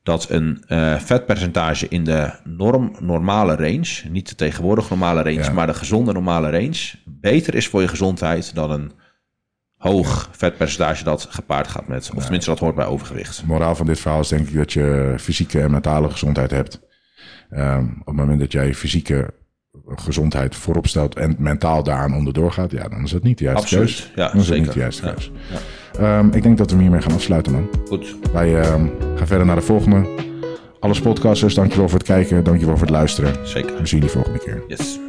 dat een eh, vetpercentage in de norm, normale range, niet de tegenwoordig normale range, Ja. maar de gezonde normale range, beter is voor je gezondheid dan een hoog vetpercentage dat gepaard gaat met, of tenminste dat hoort bij overgewicht. Het moraal van dit verhaal is denk ik dat je fysieke en mentale gezondheid hebt. Ehm, op het moment dat jij fysieke gezondheid voorop stelt en mentaal daaraan onderdoor gaat, ja, dan is dat niet de juiste Absoluut, keus. ja, dan is dat zeker. niet de juiste Ja, keus. Ehm, ik denk dat we hiermee gaan afsluiten, man. Goed, Wij ehm, gaan verder naar de volgende. Alle podcasters, dankjewel voor het kijken, dankjewel voor het luisteren. zeker. We zien je volgende keer. Yes.